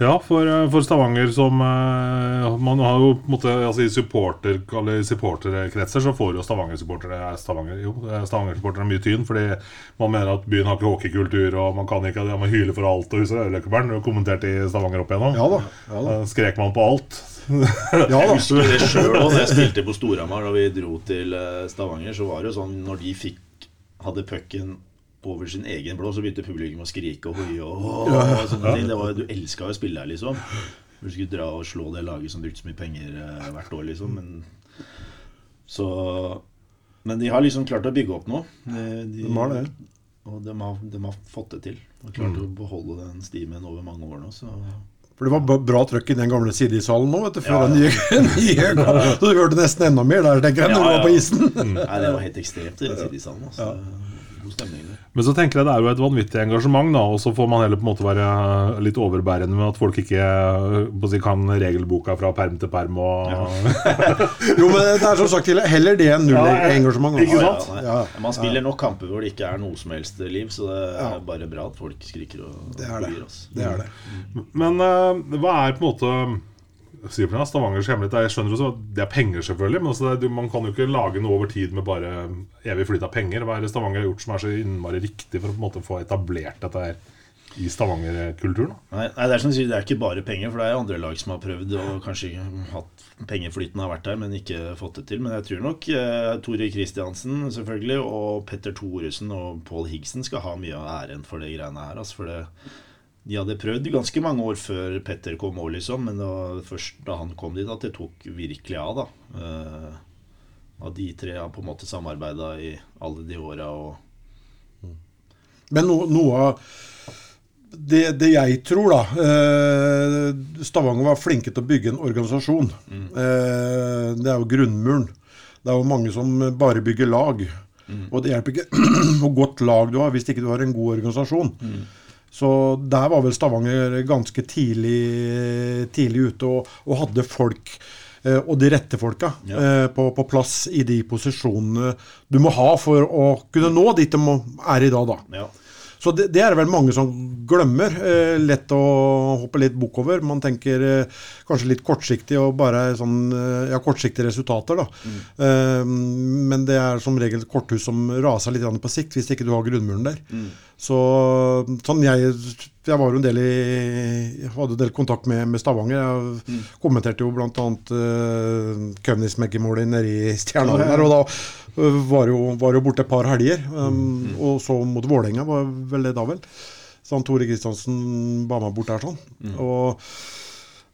Ja, for, eh, for Stavanger som eh, Man har jo på en måte altså I supporter, supporterkretser så får jo Stavanger-supportere Stavanger, jo, eh, Stavanger-supportere mye tyn, fordi man mener at byen har ikke hockeykultur, og man kan ikke man hyler for alt og husker Løkkebern. Du har kommentert i Stavanger opp igjennom. Ja da. Ja da. Skrek man på alt? Ja, da. Jeg husker det sjøl òg, da jeg spilte på Storhamar og vi dro til Stavanger. Så var det jo sånn når de fikk hadde pucken over sin egen blå, så begynte publikum å skrike og hoie og, og sånne ting. Var, du elska jo å spille her, liksom. Du skulle dra og slå det laget som brukte så mye penger eh, hvert år, liksom. Men, så, men de har liksom klart å bygge opp noe. De, de, De har det. Og de har, de har fått det til. De har klart å beholde den stimen over mange år nå. Så For det var bra trøkk i den gamle sidisalen nå, vet du, før Ja, den nye, nye. Så du hørte nesten enda mer der, tenker jeg, når ja, Ja, var på isen. Nei, det var helt ekstremt i den City-salen. Altså. God stemning der. Men så tenker jeg det er jo et vanvittig engasjement, da, og så får man heller på en måte være litt overbærende med at folk ikke eh, på å si, kan regelboka fra perm til perm og Jo, men det er som sagt heller det enn null Ja, ja. engasjement. Ikke sant? nei. Ja. Man spiller nok kamper hvor det ikke er noe som helst liv, så det er Ja. bare bra at folk skriker og Det er det. altså. Det er det. Men uh, hva er på en måte sier meg, Stavangers hemmelighet? Jeg skjønner også at det er penger, selvfølgelig. Men også det, man kan jo ikke lage noe over tid med bare evig flyt av penger. Hva er det Stavanger har gjort som er så innmari riktig for å på en måte få etablert dette her i Stavanger-kulturen. Nei, nei, det er som sier, det er ikke bare penger, for det er andre lag som har prøvd og kanskje hatt pengeflyten har vært der, men ikke fått det til. Men jeg tror nok eh, Tore Kristiansen selvfølgelig, og Petter Thoresen og Paul Higsen skal ha mye av æren for det greiene her. Altså, for det, de hadde prøvd ganske mange år før Petter kom òg, liksom, men det var først da han kom dit, at det tok virkelig av. da. Uh, at de tre har på en måte samarbeida i alle de åra og Men no, noe av det, det jeg tror, da uh, Stavanger var flinke til å bygge en organisasjon. Eh, det er jo grunnmuren. Det er jo mange som bare bygger lag. Og det hjelper ikke hvor godt lag du har hvis ikke du har en god organisasjon. Så der var vel Stavanger ganske tidlig, tidlig ute og, og hadde folk, eh, og de rette folka, Ja. eh, på, på plass i de posisjonene du må ha for å kunne nå dit de er i dag. da. ja. Så det, det er det vel mange som glemmer. Eh, lett å hoppe litt bukk over. Man tenker eh, kanskje litt kortsiktig og bare sånn eh, ja, kortsiktige resultater, da. Eh, men det er som regel korthus som raser litt på sikt, hvis ikke du har grunnmuren der. Så sånn jeg jeg var jo en del i jeg hadde en del kontakt med, med Stavanger. Jeg kommenterte jo bl.a. Uh, Køvnismeggemålet nede i Stjerna der. Og da uh, var jo, var jo borte et par helger. Um, Og så mot Vålerenga, var vel det da vel. Så han Tore Kristiansen ba meg bort der sånn. Og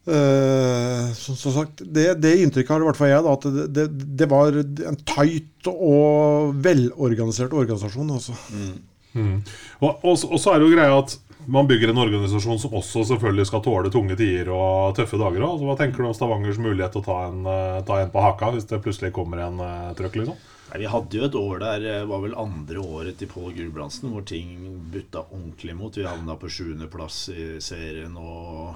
uh, som, som sagt, det, det inntrykket har i hvert fall jeg, da, at det, det, det var en tight og velorganisert organisasjon. altså. Og, og, så- og så er det jo greia at man bygger en organisasjon som også selvfølgelig skal tåle tunge tider og tøffe dager. Altså, hva tenker du om Stavangers mulighet til å ta en, eh, ta en på haka hvis det plutselig kommer en uh, trøkk? liksom? Nei, Vi hadde jo et år der, det var vel andre året til Pål Gulbrandsen, hvor ting butta ordentlig mot. Vi havna på sjuendeplass i serien og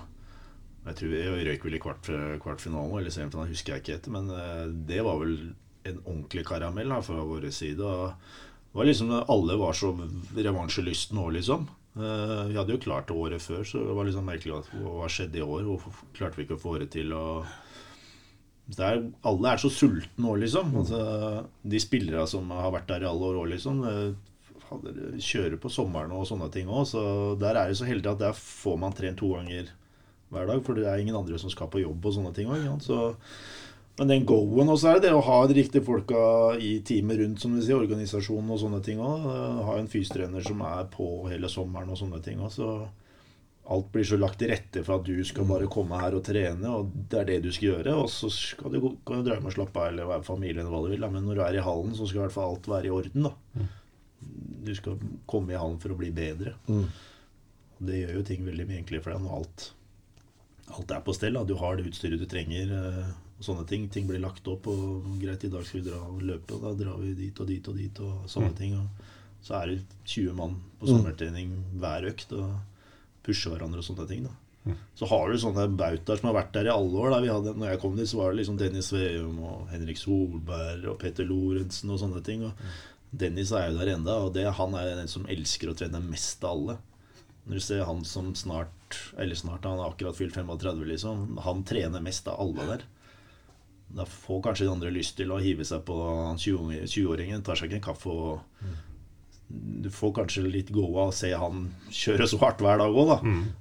jeg tror vi røyk vel i kvart, kvartfinalen, eller semifinalen, husker jeg ikke etter. Men eh, det var vel en ordentlig karamell da, fra vår side. Og det var liksom Alle var så revansjelystne nå, liksom. Eh, Vi hadde jo klart det året før, så det var liksom merkelig at hva skjedde i år? Hvorfor klarte vi ikke å få det til? Det er, alle er så sultne nå, liksom. Altså, de spillere som har vært der i alle år òg, liksom. Kjører på sommeren og sånne ting òg. Så der er det så heldig at der får man trent to ganger hver dag. For det er ingen andre som skal på jobb og sånne ting òg. Men den go-en også er det det å ha de riktige folka i teamet rundt, som du sier, organisasjonen og sånne ting òg. Ha en fystrener som er på hele sommeren og sånne ting òg. Så alt blir så lagt til rette for at du skal bare komme her og trene, og det er det du skal gjøre. Og så skal du, kan du dra hjem og slappe av eller være familie eller hva du vil. Da. Men når du er i hallen, så skal i hvert fall alt være i orden. da. Du skal komme i hallen for å bli bedre. Mm. Det gjør jo ting veldig mye enklere for deg når alt, alt er på stell. Da. Du har det utstyret du trenger. Og sånne ting. Ting blir lagt opp, og greit, i dag skal vi dra og løpe, og da drar vi dit og dit og dit, og sånne ting. Og så er det 20 mann på sommertrening hver økt og pusher hverandre og sånne ting. da. Så har du sånne bautaer som har vært der i alle år. Da. Vi hadde, når jeg kom dit, så var det liksom Dennis Veum og Henrik Solberg og Petter Lorentzen og sånne ting. Og Dennis er jo der enda, og det, han er den som elsker å trene mest av alle. Når du ser han som snart Eller snart, han har akkurat fylt 35, liksom. Han trener mest av alle der. Da får kanskje de andre lyst til å hive seg på han 20 20-åringen. tar seg ikke en kaffe og Du får kanskje litt gåa av å se han kjøre så hardt hver dag òg, da.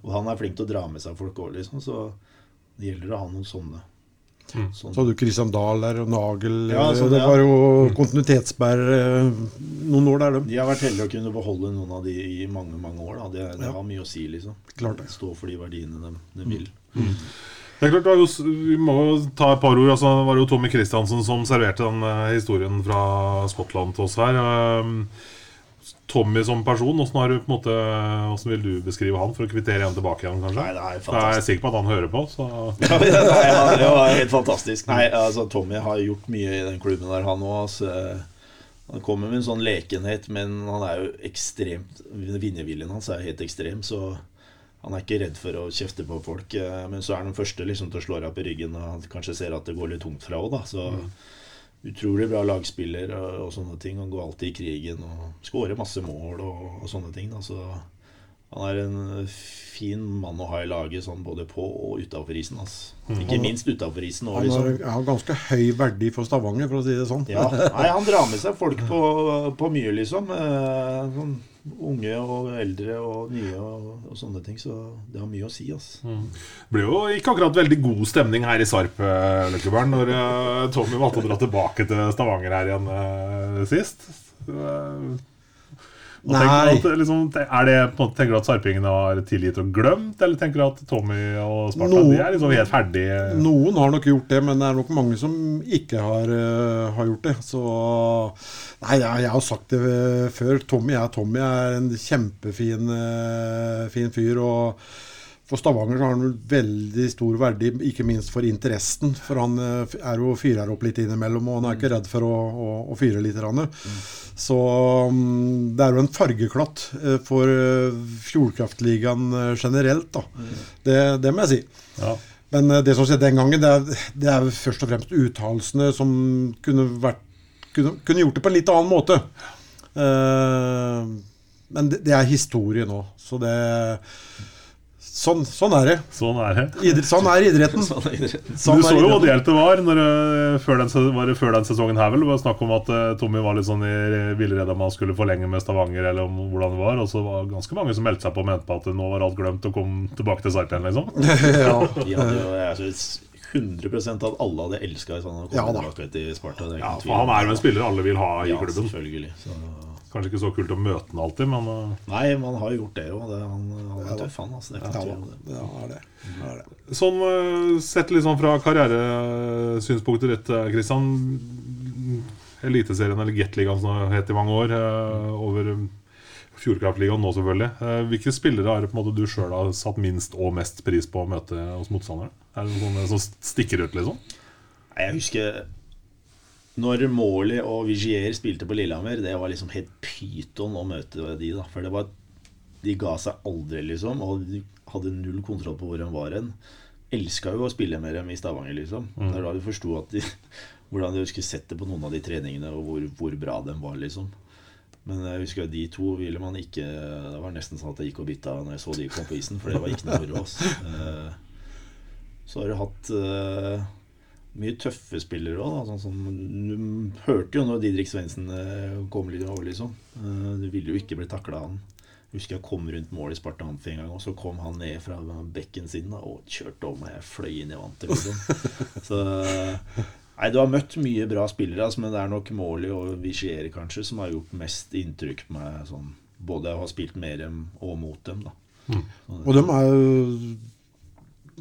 Og han er flink til å dra med seg folk òg, liksom. Så det gjelder å ha noen sånne. sånne. Så hadde du Christian Dahl der, og Nagel Ja, så Det, Det ja. var jo kontinuitetsbær eh, noen år der, de. De har vært heldige å kunne beholde noen av de i mange mange år. Da. Det, det Ja. har mye å si, liksom. Klart det. Stå for de verdiene de, de vil. Det er klart, det jo, Vi må jo ta et par ord. altså Det var jo Tommy Christiansen som serverte den eh, historien fra Skottland til oss her. Um, Tommy som person, hvordan, har du, på en måte, åssen vil du beskrive han? For å kvittere igjen tilbake igjen, kanskje? Nei, det er fantastisk. Jeg er sikker på at han hører på. Så Ja, det var- det var helt fantastisk. Nei, altså Tommy har gjort mye i den klubben der, han òg. Altså. Han kommer med en sånn lekenhet, men han er jo ekstremt Vinnerviljen hans er helt ekstrem, så han er ikke redd for å kjefte på folk. eh, Men så er han den første liksom, til å slå deg på ryggen og han kanskje ser at det går litt tungt fra òg, da. Så utrolig bra lagspiller og, og sånne ting. Han går alltid i krigen og skårer masse mål og, og sånne ting. Da. Så Han er en fin mann å ha i laget, sånn både på og utafor isen. Altså. Ikke minst utafor isen. liksom. Han har liksom. ganske høy verdi for Stavanger, for å si det sånn. ja. Nei, han drar med seg folk på, på mye, liksom. Eh, sånn unge og eldre og nye og, og sånne ting. Så det har mye å si. Altså. Det ble jo ikke akkurat veldig god stemning her i Sarp eh, Løkkeberg, når eh, Tommy valgte å dra tilbake til Stavanger her igjen sist. Eh, og Nei. at, liksom, er det, måte, tenker du at sarpingene har tilgitt og glemt, eller tenker du at Tommy og Sparta noen, de er liksom helt ferdige? Noen har nok gjort det, men det er nok mange som ikke har, uh, har gjort det. Så Nei, jeg, jeg har sagt det eh, før. Tommy er Tommy er en kjempefin uh, fin fyr. og for Stavanger har han veldig stor verdi, ikke minst for interessen. For han eh, er jo fyrer opp litt innimellom, og han er ikke redd for å, å, å fyre litt. Mm. Så mm, det er jo en fargeklatt eh, for eh, Fjordkraftligaen generelt, da. Det, det må jeg si. Ja. Men det som skjedde den gangen, det er, det er først og fremst uttalelsene som kunne, vært, kunne, kunne gjort det på en litt annen måte. Uh, men det, det er historie nå, så det Sånn, sånn er det. Sånn er det. Sånn er idretten. Sånn er idretten. Sånn du så jo hvor delt det var, når, eh, før, den, var det før den sesongen her vel. Det var snakk om at uh, Tommy var litt sånn i villrede om han skulle forlenge med Stavanger, eller om hvordan det var. Og så var det ganske mange som meldte seg på og mente på at nå var alt glemt og kom tilbake til Sarpien, liksom. ja. ja, jeg synes 100 at alle hadde elska sånn Ja Ja, han er jo en spiller alle vil ha i Ja, klubben. selvfølgelig. Så, Kanskje ikke så kult å møte han alltid, men eh, nei, man har gjort det òg. Han, han er tøff, han. Altså, det er ikke Ja, noe tvil om det. ja, det er det. det, er det. Sånn eh, sett litt sånn fra karrieresynspunktet ditt, Kristian. Eliteserien, eller Gateligaen som det het i mange år, eh, over eh, Fjordkraftligaen nå, selvfølgelig. Eh, Hvilke spillere er det på en måte du sjøl har satt minst og mest pris på å møte hos motstanderen? Er det noen som stikker ut, liksom? Jeg husker når Morley og Vigier spilte på Lillehammer, det var liksom helt pyton å møte de, da. For det var De ga seg aldri, liksom, og de hadde null kontroll på hvor de var hen. Elska jo å spille med dem i Stavanger, liksom. Det er da du forsto hvordan de skulle sett det på noen av de treningene, og hvor, hvor bra de var, liksom. Men jeg husker at de to ville man ikke Det var nesten sånn at jeg gikk og bytta når jeg så de kom på isen, for det var ikke noe moro. Eh, Så har du hatt eh, mye tøffe spillere òg. Sånn som du hørte jo når Didrik Svendsen eh, kom litt over, liksom. Eh, Du ville jo ikke bli takla av han. Jeg husker jeg kom rundt mål i Sparta Amfi en gang, og så kom han ned fra bekken sin da, og kjørte over meg. Jeg fløy inn i vantet, liksom. Så Nei, du har møtt mye bra spillere, altså, men det er nok Måli og Vigier kanskje som har gjort mest inntrykk på meg. Sånn, både å ha spilt med dem og mot dem. da Og de er jo,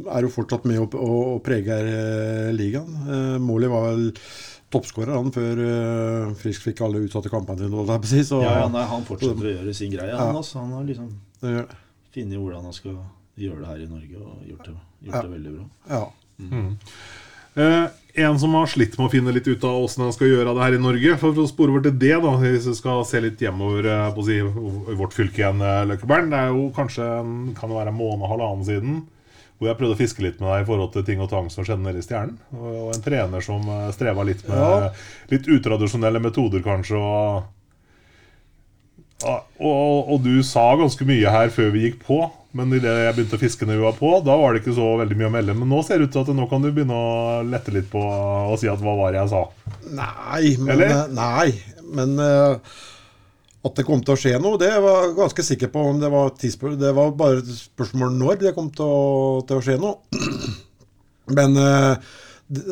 er jo fortsatt med å, å, å prege eh, ligaen. Eh, Morley var vel toppskårer han før eh, Frisk fikk alle utsatte kampene sine. Ja, ja, nei, Han fortsetter å gjøre sin greie, han. Ja. Altså, han har liksom funnet hvordan han skal gjøre det her i Norge, og gjort det, gjort Ja. det veldig bra. Ja. Eh, en som har slitt med å finne litt ut av åssen han skal gjøre det her i Norge. For å spore over til det, da hvis vi skal se litt hjemover eh, på å si, vårt fylke igjen, Løkkeberg Det er jo kanskje en, kan det være en måned, halvannen siden. Hvor jeg prøvde å fiske litt med deg i forhold til ting og tang som skjedde nede i Stjernen. Og, en trener som eh, streva litt med Ja. litt utradisjonelle metoder, kanskje. Og, og, og, og du sa ganske mye her før vi gikk på. Men idet jeg begynte å fiske når vi var på, da var det ikke så veldig mye å melde. Men nå ser det ut til at nå kan du begynne å lette litt på og si at hva var det jeg sa? Nei, men, Eller? eh, nei, men eh, at det kom til å skje noe, det var jeg ganske sikker på. om Det var, det var bare et spørsmål når det kom til å, til å skje noe. Men eh,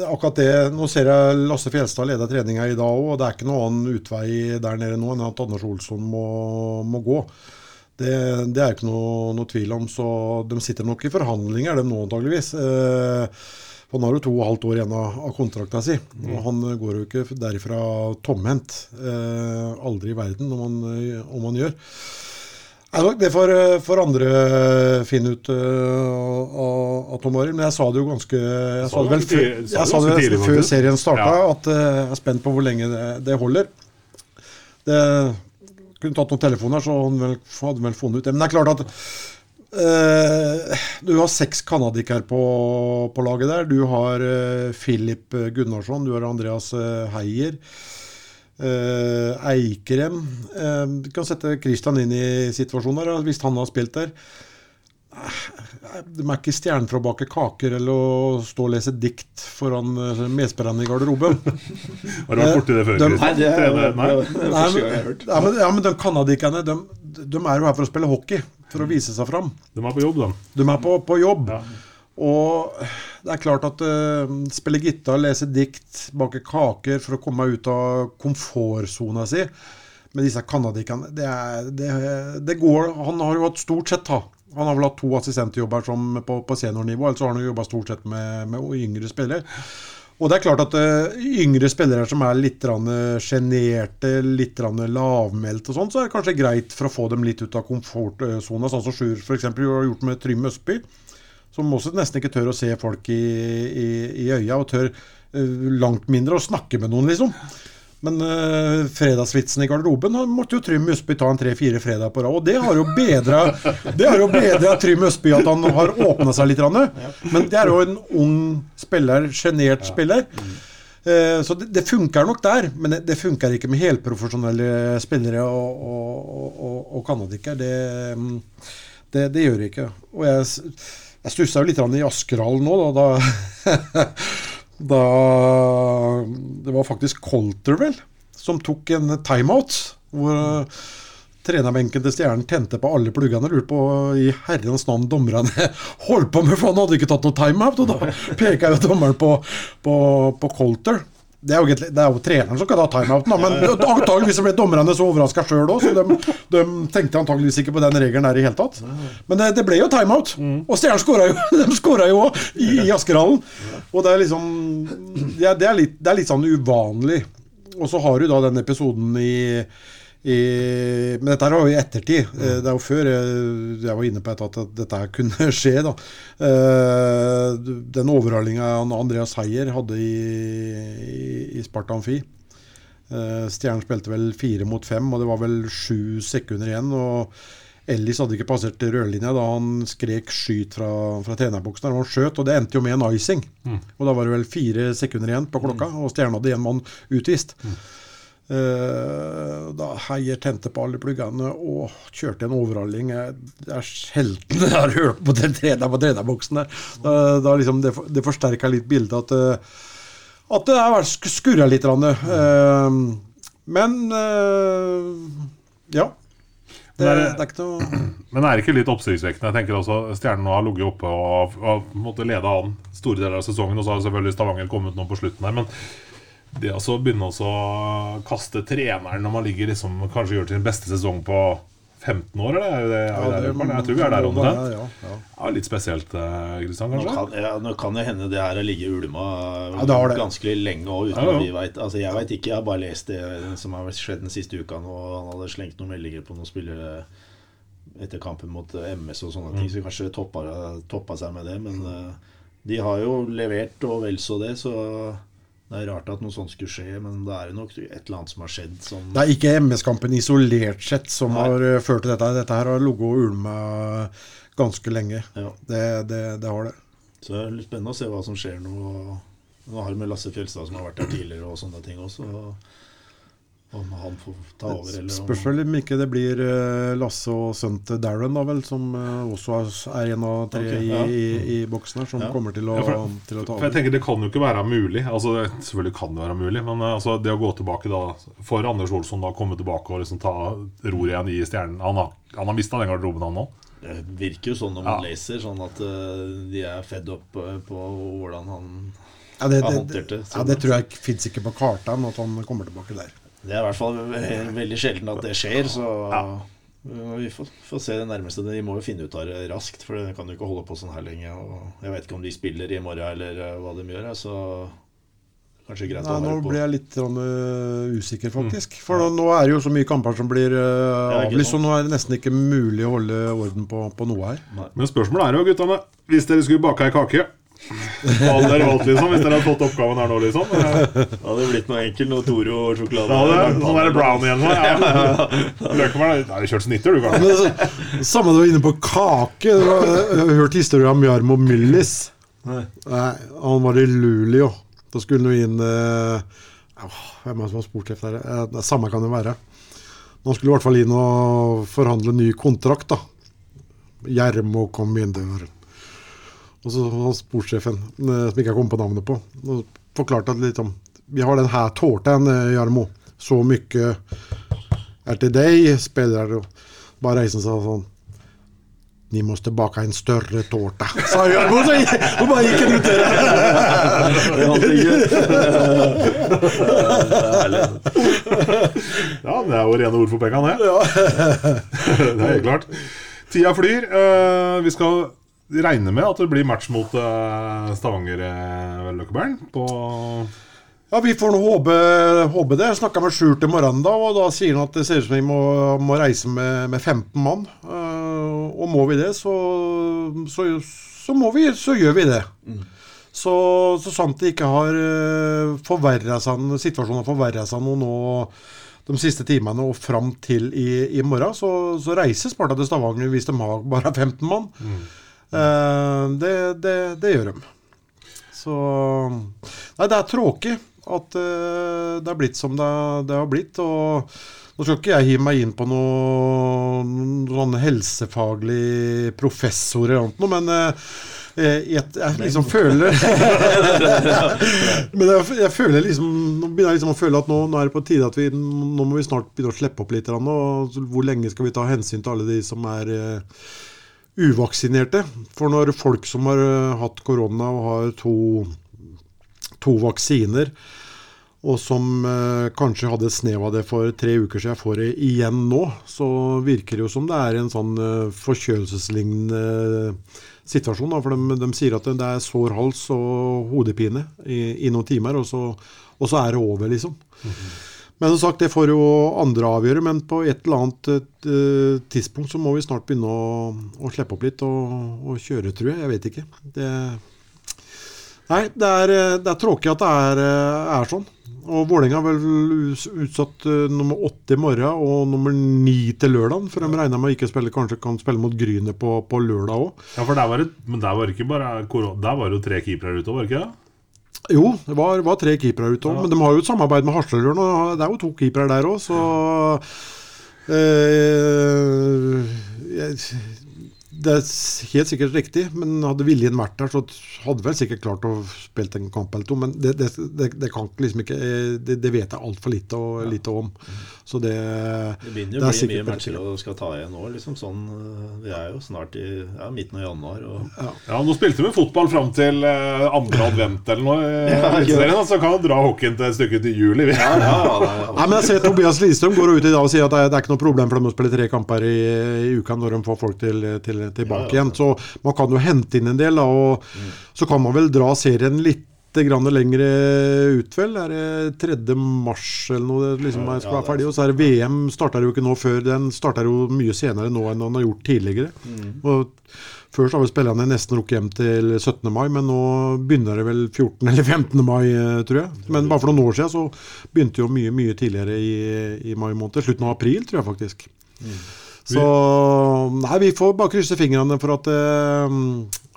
akkurat det Nå ser jeg Lasse Fjelstad lede treninga i dag òg, og det er ikke noen annen utvei der nede nå enn at Anders Olsson må, må gå. Det, det er ikke noe, noe tvil om. Så de sitter nok i forhandlinger, de nå antageligvis. Eh, han har jo to og et halvt år igjen av, av kontrakta si. Og han eh, går jo ikke derifra tomhendt. Eh, aldri i verden, om han, eh, om han gjør. Det får, eh, får andre finne ut uh, av, Tom Arild. Men jeg sa det jo ganske Jeg sa det vel før, jeg sa det før serien starta, at uh, jeg er spent på hvor lenge det, det holder. Det kunne tatt noen telefoner, så han vel, hadde han vel funnet ut det. Men det er klart at eh, du har seks canadikere på, på laget der. Du har eh, Philip Gunnarsson, du har Andreas eh, Heier. Eh, Eikrem eh, Du kan sette Christian inn i situasjonen der, hvis han har spilt der. Eh, De er ikke stjerner for å bake kaker eller å stå og lese dikt foran eh, medspillerne i garderoben. Har du vært borti det før? De- Nei, det er, Nei? er Nei, men, ja, men, de canadikerne de, de er jo her for å spille hockey, for å vise seg fram. De er på jobb, da. De er på, på jobb. Ja. Og det er klart at uh, spille gitar, lese dikt, bake kaker for å komme ut av komfortsona si med disse canadierne det, det, det går Han har jo hatt stort sett da Han har vel hatt to assistentjobber som på, på seniornivå, ellers har han jo jobba stort sett med, med yngre spillere. Og det er klart at uh, yngre spillere som er litt eh, sjenerte, litt lavmælte og sånn, så er det kanskje greit for å få dem litt ut av komfortsona, sånn som Sjur f.eks. har gjort med Trym Østby. Som også nesten ikke tør å se folk i, i, i øya, og tør uh, langt mindre å snakke med noen, liksom. Men uh, fredagsvitsen i garderoben han måtte jo Trym Østby ta en tre-fire fredag på rad. Og det har jo bedra Det har jo bedra Trym Østby at han har åpna seg litt. Men det er jo en ung spiller, sjenert spiller. Eh, Så det, det funker nok der, men det, det funker ikke med helprofesjonelle spillere og, og, og, og canadiker. Det, mm, det, det gjør det ikke. Og jeg, jeg stussa jo litt i Askerhallen nå, da. da Da Det var faktisk Colter, vel, som tok en timeout. Hvor mm. trenerbenken til Stjernen tente på alle pluggene. Lurte på i herrens navn dommerne holdt på med, for han hadde ikke tatt noe timeout. Og da peka jo dommeren på, på, på Colter. Det er, jo, det er jo treneren som kan ta timeouten, da, men antageligvis ble dommerne så overraska sjøl òg, så de, de tenkte antageligvis ikke på den regelen der i hele tatt. Men det, det ble jo timeout, og Stjernen skåra jo De skåra jo òg i, i Askerhallen. Og det er liksom det er, det, er litt, det er litt sånn uvanlig. Og så har du da den episoden i, i Men dette var jo i ettertid. Mm. Det er jo før jeg, jeg var inne på at dette kunne skje. da. Eh, Den overhalinga Andreas Heier hadde i, i, i Sparta Amfi. Eh, Stjernen spilte vel fire mot fem, og det var vel sju sekunder igjen. og Ellis hadde ikke passert rødlinja da han skrek 'skyt' fra, fra trenerboksen. og Han skjøt, og det endte jo med en icing. Og da var det vel fire sekunder igjen på klokka, og Stjernen hadde én mann utvist. Eh, da Heier tente på alle pluggene og kjørte en overhaling. Det er sjelden jeg har hørt på den trener på trenerboksen der. Da, da liksom det, det forsterka litt bildet at, eh, at det har skurra litt. eh, men eh, ja. Det, Men er det det- er ikke noe Men er det ikke litt oppsiktsvekkende? Jeg tenker også Stjernen har ligget oppe og, og en måte an store deler av sesongen. Og så har selvfølgelig Stavanger kommet nå på slutten her. Men det å begynne å kaste treneren når man ligger liksom kanskje gjør sin beste sesong på 15 år, eller? Er det, er Ja, det, det jeg tror vi er der omtrent. ja, ja. Ja, litt spesielt, Kristian, Kristian, Nå kanskje? kan, ja, nå kan det hende det her har ligget ulma Ja, det har det. ganske lenge òg, uten at vi veit. Altså, jeg veit ikke, jeg har bare lest det som har skjedd den siste uka. og Han hadde slengt noen meldinger på noen spillere etter kampen mot MS og sånne ting, så kanskje toppa, toppa seg med det. Men eh, de har jo levert og vel så det, så det er rart at noe sånt skulle skje. Men det er nok et eller annet som har skjedd som Det er ikke MS-kampen isolert sett som Nei. har eh, ført til dette. Dette her har ligget og ulma ganske lenge. ja. Det, det, det har det. Så det er litt spennende å se hva som skjer nå. Nå har vi med Lasse Fjelstad som har vært der tidligere og sånne ting også. Om han får ta over, eller Spørs vel om ikke det blir eh, Lasse og sønnen til Darren, da vel, som eh, også er- en av tre okay, i, ja. i, i boksen her, som Ja. kommer til å, Ja, for- til å ta For jeg tenker Det kan jo ikke være mulig. Altså Selvfølgelig kan det være mulig, men eh, altså, det å gå tilbake da for Anders Olsson da komme tilbake og liksom ta roret igjen i Stjernen Han har, han har mista den garderoben, han nå. Det virker jo sånn når man Ja. leser, sånn at uh, de er fedd opp på hvordan han Ja, det, har det, håndtert det. ja, det tror jeg fins ikke på kartene at han kommer tilbake der. Det er i hvert fall veldig sjelden at det skjer, så vi får, får se det nærmeste. De må jo finne ut av det raskt, for det kan jo ikke holde på sånn her lenge. Og jeg vet ikke om de spiller i morgen eller eh, hva de gjør, så kanskje greit Nei, å nå være på. ble jeg litt sånn, uh, usikker, faktisk. For nå, nå er det jo så mye kamper som blir uh, avlyst, så nå er det nesten ikke mulig å holde orden på, på noe her. Men spørsmålet er jo, guttene Hvis dere skulle bake ei kake Hva hadde dere valgt, liksom? Hvis dere hadde fått oppgaven her nå, liksom? Eh, Det hadde blitt noe enkelt, noe Toro-sjokolade. Ja, hadde det sånn der brown igjen. sånn, Ja. Løkemel har du kjørt snitter, du, kanskje? Men så- Samme du var inne på kake. Du har jeg har hørt historien om Jarmo Millis. Nei, han var i Luleå. Da skulle han jo inn øh, Hvem er det som har spurt? Eh, det Samme kan det være. Nå skulle i hvert fall inn og forhandle ny kontrakt, da. Gjermo kom inn døren. Og så var sportssjefen, eh, som ikke har kommet på navnet på, og forklarte at liksom, vi har den her tårten, eh, Jarmo. Så mye er til deg, spillere. Og Bare reiste sa seg sånn Ni må tilbake en større tårta, sa Jarmo. Så og bare gikk han ut ikke Ja, det er jo rene ord for pengene, det. det er helt klart. Tida flyr. Eh, vi skal regne med at det blir match mot eh, Stavanger uh, Løkkebern på Ja, Vi får nå håpe, håpe det. Jeg snakka med Sjurt i morgenen, da, og da sier han at det ser ut som vi må, må reise med, med 15 mann. Eh, og må vi det, så, så, så må vi, så gjør vi det. Så, så sant det ikke har forverra seg situasjonen har forverra seg noe nå de siste timene og fram til i, i morgen, så, så reiser Sparta til Stavanger hvis de har bare 15 mann. Eh, det, det, det gjør de. Så Nei, det er tråkig at eh, det er blitt som det, det har blitt. Og nå skal ikke jeg hive meg inn på noen, noen helsefaglige helsefaglig professor eller noe, men eh, jeg, jeg, jeg liksom føler Men jeg, jeg føler liksom Nå begynner jeg liksom å føle at nå, nå er det på tide at vi Nå må vi snart begynne å slippe opp litt. Og hvor lenge skal vi ta hensyn til alle de som er eh, uvaksinerte? For når folk som har eh, hatt korona og har to, to vaksiner, og som eh, kanskje hadde et snev av det for tre uker siden, får det igjen nå, så virker det jo som det er en sånn eh, forkjølelseslignende situasjon. Da, for de, de sier at det er sår hals og hodepine i, i noen timer, og så, og så er det over, liksom. Men som sagt, det får jo andre avgjøre, men på et eller annet eh, tidspunkt så må vi snart begynne å, å slippe opp litt og, og kjøre, tror jeg. Jeg vet ikke. Det, nei, det er, eh, det er tråkig at det er, eh, er sånn. Og Vålerenga er vel utsatt nummer åtte i morgen og nummer ni til lørdag. For de regner med å ikke spille, kanskje kan spille mot Grynet på, på lørdag òg. Ja, for der var det, men der var det ikke bare korona, Der var det jo tre keepere ute, var det ikke det? Jo, det var, var tre keepere ute òg. Men de har jo et samarbeid med Hasseløren, og det er jo to keepere der òg, så eh, jeg, Det er helt sikkert riktig, men hadde viljen vært der, så hadde vel sikkert klart å spille en kamp eller to. Men det, det, det, det kan liksom ikke eh, Det, det vet jeg altfor lite, og, lite om. Så det Det begynner jo å bli sikkert mye matcher og skal ta igjen nå. Liksom sånn, øh, vi er jo snart i ja, midten av januar. Og, Ja, Nå spilte vi fotball fram til eh, andre advent eller noe. Ja, Så kan vi dra hockeyen til et stykke til juli. Vi. ja, ja, ja, Nei, men jeg ser Tobias Lidstrøm går ut i dag og sier at det er, det er ikke noe problem for dem å spille tre kamper i, i uka når de får folk til, til, tilbake Ja, ja. igjen. Så man kan jo hente inn en del, da, og så kan man vel dra serien litt grann lengre ut, vel. Er det 3. mars eller noe det liksom skal være er ferdig? Og så er det VM starter jo ikke nå før. Den starter jo mye senere nå enn den har gjort tidligere. Og Før så har vel spillerne nesten rukket hjem til 17. mai, men nå begynner det vel 14. eller 15. mai, tror jeg. Men bare for noen år siden så begynte jo mye mye tidligere i, i mai måned. Slutten av april, tror jeg faktisk. Så Nei, vi får bare krysse fingrene for at det,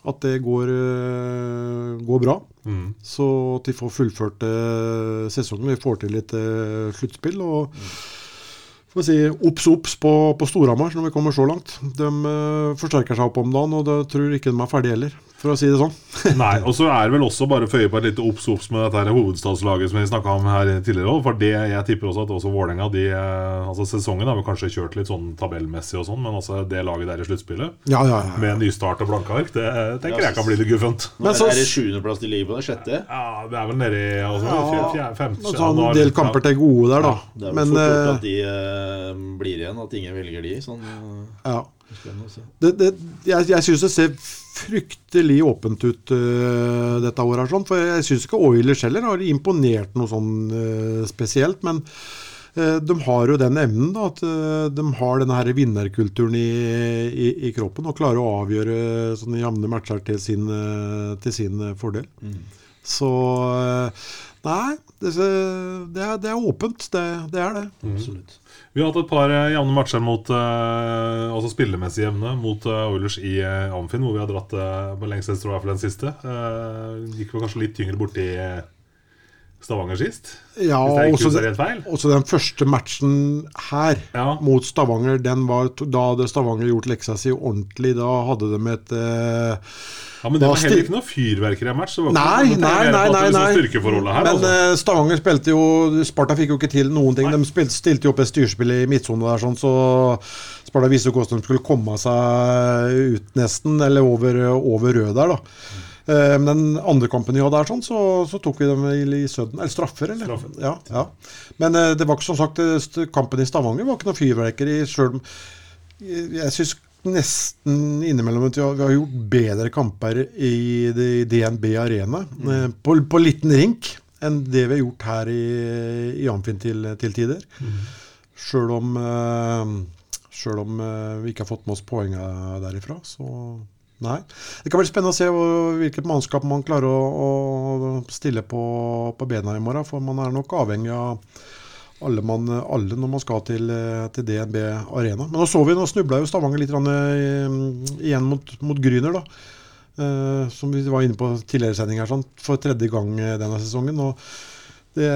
at det går, eh, går bra. Mm. Så at de får fullført eh, sesongen. Vi får til litt eh, sluttspill. og får si obs, obs på, på Storhamar når vi kommer så langt. De uh, forsterker seg opp om dagen, og det tror ikke de er ferdige heller, for å si det sånn. Nei, og så er det vel også bare å føye på et lite obs-obs med dette her hovedstadslaget som vi snakka om her tidligere For det, jeg tipper også at også Vålerenga de, eh, altså Sesongen har vi kanskje kjørt litt sånn tabellmessig og sånn, men altså det laget der i sluttspillet, Ja, ja, ja. med nystart og blanke ark, det tenker jeg kan bli litt guffent. Men så- er det sjuendeplass de ligger på? Det sjette? Ja, det er vel nede i altså, Ja, fjerde, fjerde, femte Og ja, så en del kamper til gode der, da. Det er vel Men fort gjort eh, at de eh, blir igjen, at ingen velger de. Sånn, øh, ja. det, det, jeg jeg syns det ser fryktelig åpent ut uh, dette året. her, Sånn, for jeg syns ikke Oilers heller har imponert noe sånn uh, spesielt. Men uh, de har jo den evnen, da, at de har denne her vinnerkulturen i, i, i kroppen og klarer å avgjøre sånne jevne matcher til sin, til sin fordel. Så øh, Nei, det, det, er, det er åpent. Det, det er det. Absolutt. Vi har hatt et par eh, jevne matcher mot eh, Altså spillemessig jevne mot eh, Oilers i Amfin, hvor vi har dratt på lengst tror jeg for den siste. Gikk vel kanskje litt tyngre borti Stavanger sist. Ja, også, også den første matchen her Ja. mot Stavanger, den var, da hadde Stavanger gjort leksa si ordentlig. Da hadde de et eh, Ja, Men det var heller ikke noe fyrverkeri-match. Så var Nei, nei, nei. nei, nei. sånn her, Men altså. eh, Stavanger spilte jo Sparta fikk jo ikke til noen ting. De spilte, stilte jo opp et styrspill i midtsone der, sånn, så Sparta visste jo hvordan de skulle komme seg ut, nesten. Eller over, over rød der, da. Eh, Men den andre kampen vi hadde her, sånn, så, så tok vi dem i, sødden. Eller straffer, eller? Straffer. Ja, ja. Men eh, det var ikke som sagt eh, kampen i Stavanger var ikke noe fyrverkeri. Selv jeg, syns nesten innimellom at vi har, gjort bedre kamper i DNB Arena mm. på, på liten rink enn det vi har gjort her i, i Amfin til, til tider. Sjøl om, eh, selv om eh, vi ikke har fått med oss poengene derifra. Så nei. Det kan bli spennende å se hvilket mannskap man klarer å, å stille på, på bena i morgen. For man er nok avhengig av alle, man, alle når man skal til, til DNB Arena. Men nå så vi, nå snubla jo Stavanger litt eh, igjen mot, mot Gryner. da. Uh, som vi var inne på tidligere i sending her, sånn, for tredje gang eh, denne sesongen. og det,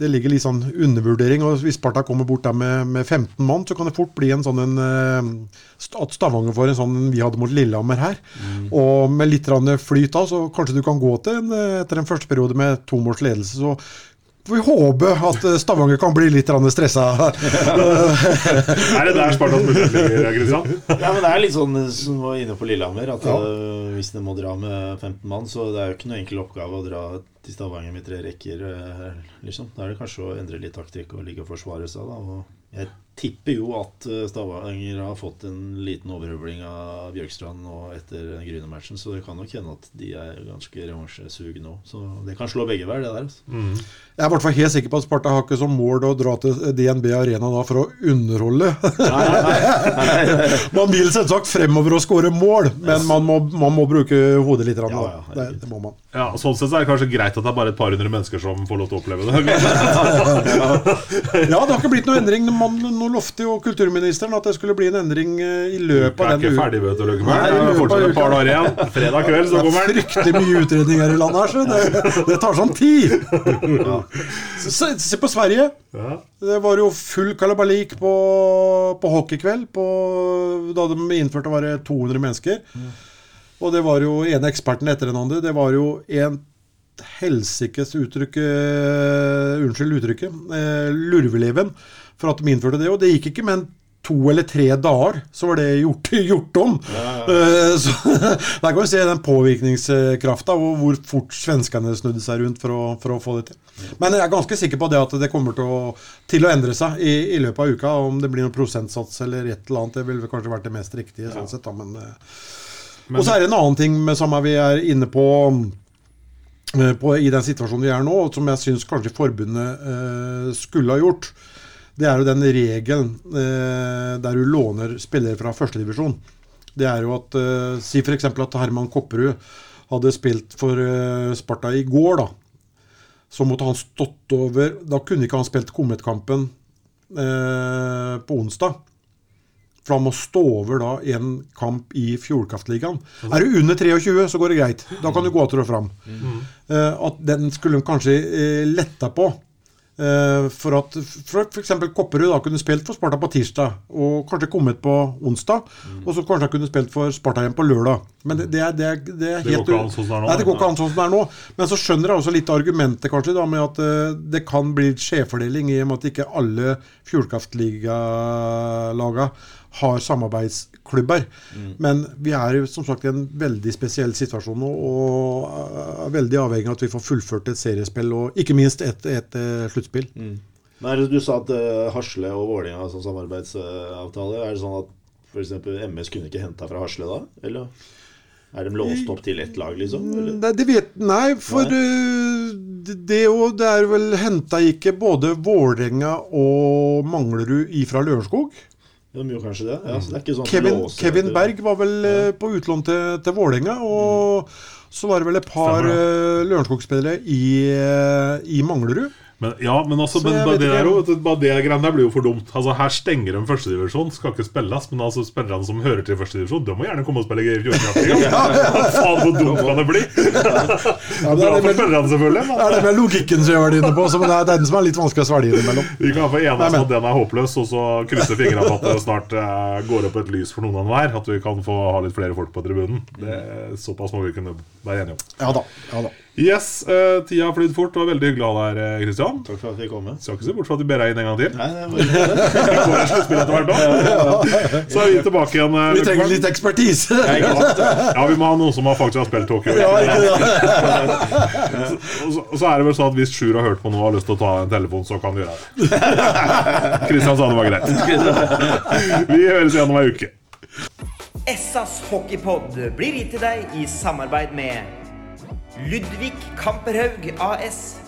det ligger litt sånn undervurdering. og Hvis Sparta kommer bort der med, med 15 mann, så kan det fort bli en sånn en, eh, at Stavanger får en sånn vi hadde mot Lillehammer her. Og med litt flyt da, så kanskje du kan gå til en, eh, etter en første periode med to måls ledelse. så får vi håpe at eh, Stavanger kan bli litt stressa. Er det der Spartans mulighet ligger, Kristian? Ja, men Det er litt sånn som vi var inne på Lillehammer. At ja. Hvis det må dra med 15 mann, så det er jo ikke noe enkel oppgave å dra til Stavanger med tre rekker. liksom. Da er det kanskje å endre litt taktikk og ligge og forsvare seg. da og Jeg tipper jo at øh, Stavanger har fått en liten overhøvling av Bjørkstrand nå etter den Gryne-matchen, så det kan nok hende at de er ganske revansjesugne nå. Så det kan slå begge veier, det der. altså. Jeg er i hvert fall helt sikker på at Sparta har ikke som mål å dra til DNB Arena da for å underholde. Nei, nei. man vil selvsagt fremover og skåre mål, men man må, man må bruke hodet litt. Rann, Ja, ja, det, det må man. Ja, Sånn sett så er det kanskje greit at det er bare et par hundre mennesker som får lov til å oppleve det. Ja, det har ikke blitt noe endring. Man, nå lovte jo kulturministeren at det skulle bli en endring eh, i løpet Jeg er ikke ferdig, vet du, Løkkeberg. Det er fortsatt et par dager igjen. Fredag kveld så er kommer den. fryktelig mye utredning her i landet, her, så det, det tar sånn tid. Se, se på Sverige. Ja. Det var jo full kalabalik på, på hockeykveld på, da de innførte å være 200 mennesker. Og det var jo ene eksperten etter den andre. Det var jo en helsikes uttrykk eh, Unnskyld uttrykket. Eh, lurveleven for at de innførte det. Og det gikk ikke men to eller tre dager, så var det gjort, gjort om. Eh, så Der kan vi se den påvirkningskrafta og hvor fort svenskene snudde seg rundt for å, for å få det til. Men jeg er ganske sikker på det at det kommer til å, til å endre seg i, i løpet av uka. Om det blir noen prosentsats eller et eller annet, det ville kanskje vært det mest riktige. sånn sett da, men... Men, og så er det en annen ting med samme vi er inne på, eh, på i den situasjonen vi er nå, som jeg syns kanskje forbundet eh, skulle ha gjort. Det er jo den regelen eh, der du låner spillere fra førstedivisjon. Det er jo at eh, Si f.eks. at Herman Kopperud hadde spilt for eh, Sparta i går, da. Så måtte han stått over Da kunne ikke han spilt Kometkampen eh, på onsdag. For han må stå over da en kamp i Fjordkraftligaen. Er du under 23, så går det greit. Da kan du gå til og fram. Eh, at den skulle de kanskje eh, letta på. Eh, for at f.eks. Kopperud da kunne spilt for Sparta på tirsdag, og kanskje kommet på onsdag. Og så kanskje han kunne spilt for Sparta igjen på lørdag. Men det, det det det er går helt ikke an sånn som det er. Går ikke an sånn som det er nå. Men så skjønner jeg også litt argumentet kanskje da med at eh, det kan bli skjevfordeling i og med at ikke alle Fjordkraftligalagene har har samarbeidsklubber. Men vi er jo som sagt i en veldig spesiell situasjon nå, og er veldig avhengig av at vi får fullført et seriespill og ikke minst et, et, et sluttspill. Nei, Du sa at uh, Hasle og Vålerenga som samarbeidsavtale. Er det sånn at f.eks. MS kunne ikke henta fra Hasle da? Eller er de låst opp til ett lag, liksom? Eller? Nei, det vet Nei, for eh, det, det, og det er vel henta ikke både Vålerenga og Manglerud ifra Lørenskog? De gjorde kanskje det? Ja, det sånn Kevin, låser Kevin Berg var vel ja. på utlån til, til Vålerenga, og så var det vel et par uh, Lørenskog-spillere i, eh, i Manglerud. Men, ja, men altså, men bare det, ikke. der, jo, bare det greiene der blir jo for dumt. Altså, Her stenger de førstedivisjon, skal ikke spilles. Men altså, spillerne som hører til førstedivisjon, de må gjerne komme og spille i 14 ja, Faen, hvor dumt kan det bli? Ja, det er det med, selvfølgelig. det er det med logikken som jeg det inne på, så det er den som er litt vanskelig å svelge innimellom. Vi kan få enes om at den er håpløs, og så krysse fingrene på at det snart eh, går opp et lys for noen av hver. At vi kan få ha litt flere folk på tribunen. Det, såpass må vi kunne være enige om. Ja da. ja da Yes, uh, tida har flydd fort. Det var veldig hyggelig å ha deg her, Kristian. Takk for at vi kom. Skal ikke se bort fra at vi ber deg inn en gang til. Nei, det var etter hvert da. Så er vi tilbake igjen. Uh, Vi trenger litt ekspertise. Ja, vi må ha noen som har faktisk har spilt Tokyo. Ja, ikke det? Og så, så er det vel sånn at hvis Sjur har hørt på noe og har lyst til å ta en telefon, så kan du gjøre det. Kristian sa det var greit. Vi høres igjen om ei uke. Essas hockeypod blir gitt til deg i samarbeid med Ludvig Kamperhaug AS.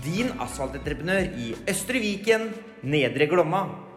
Din asfaltentreprenør i Østre Viken, Nedre Glomma.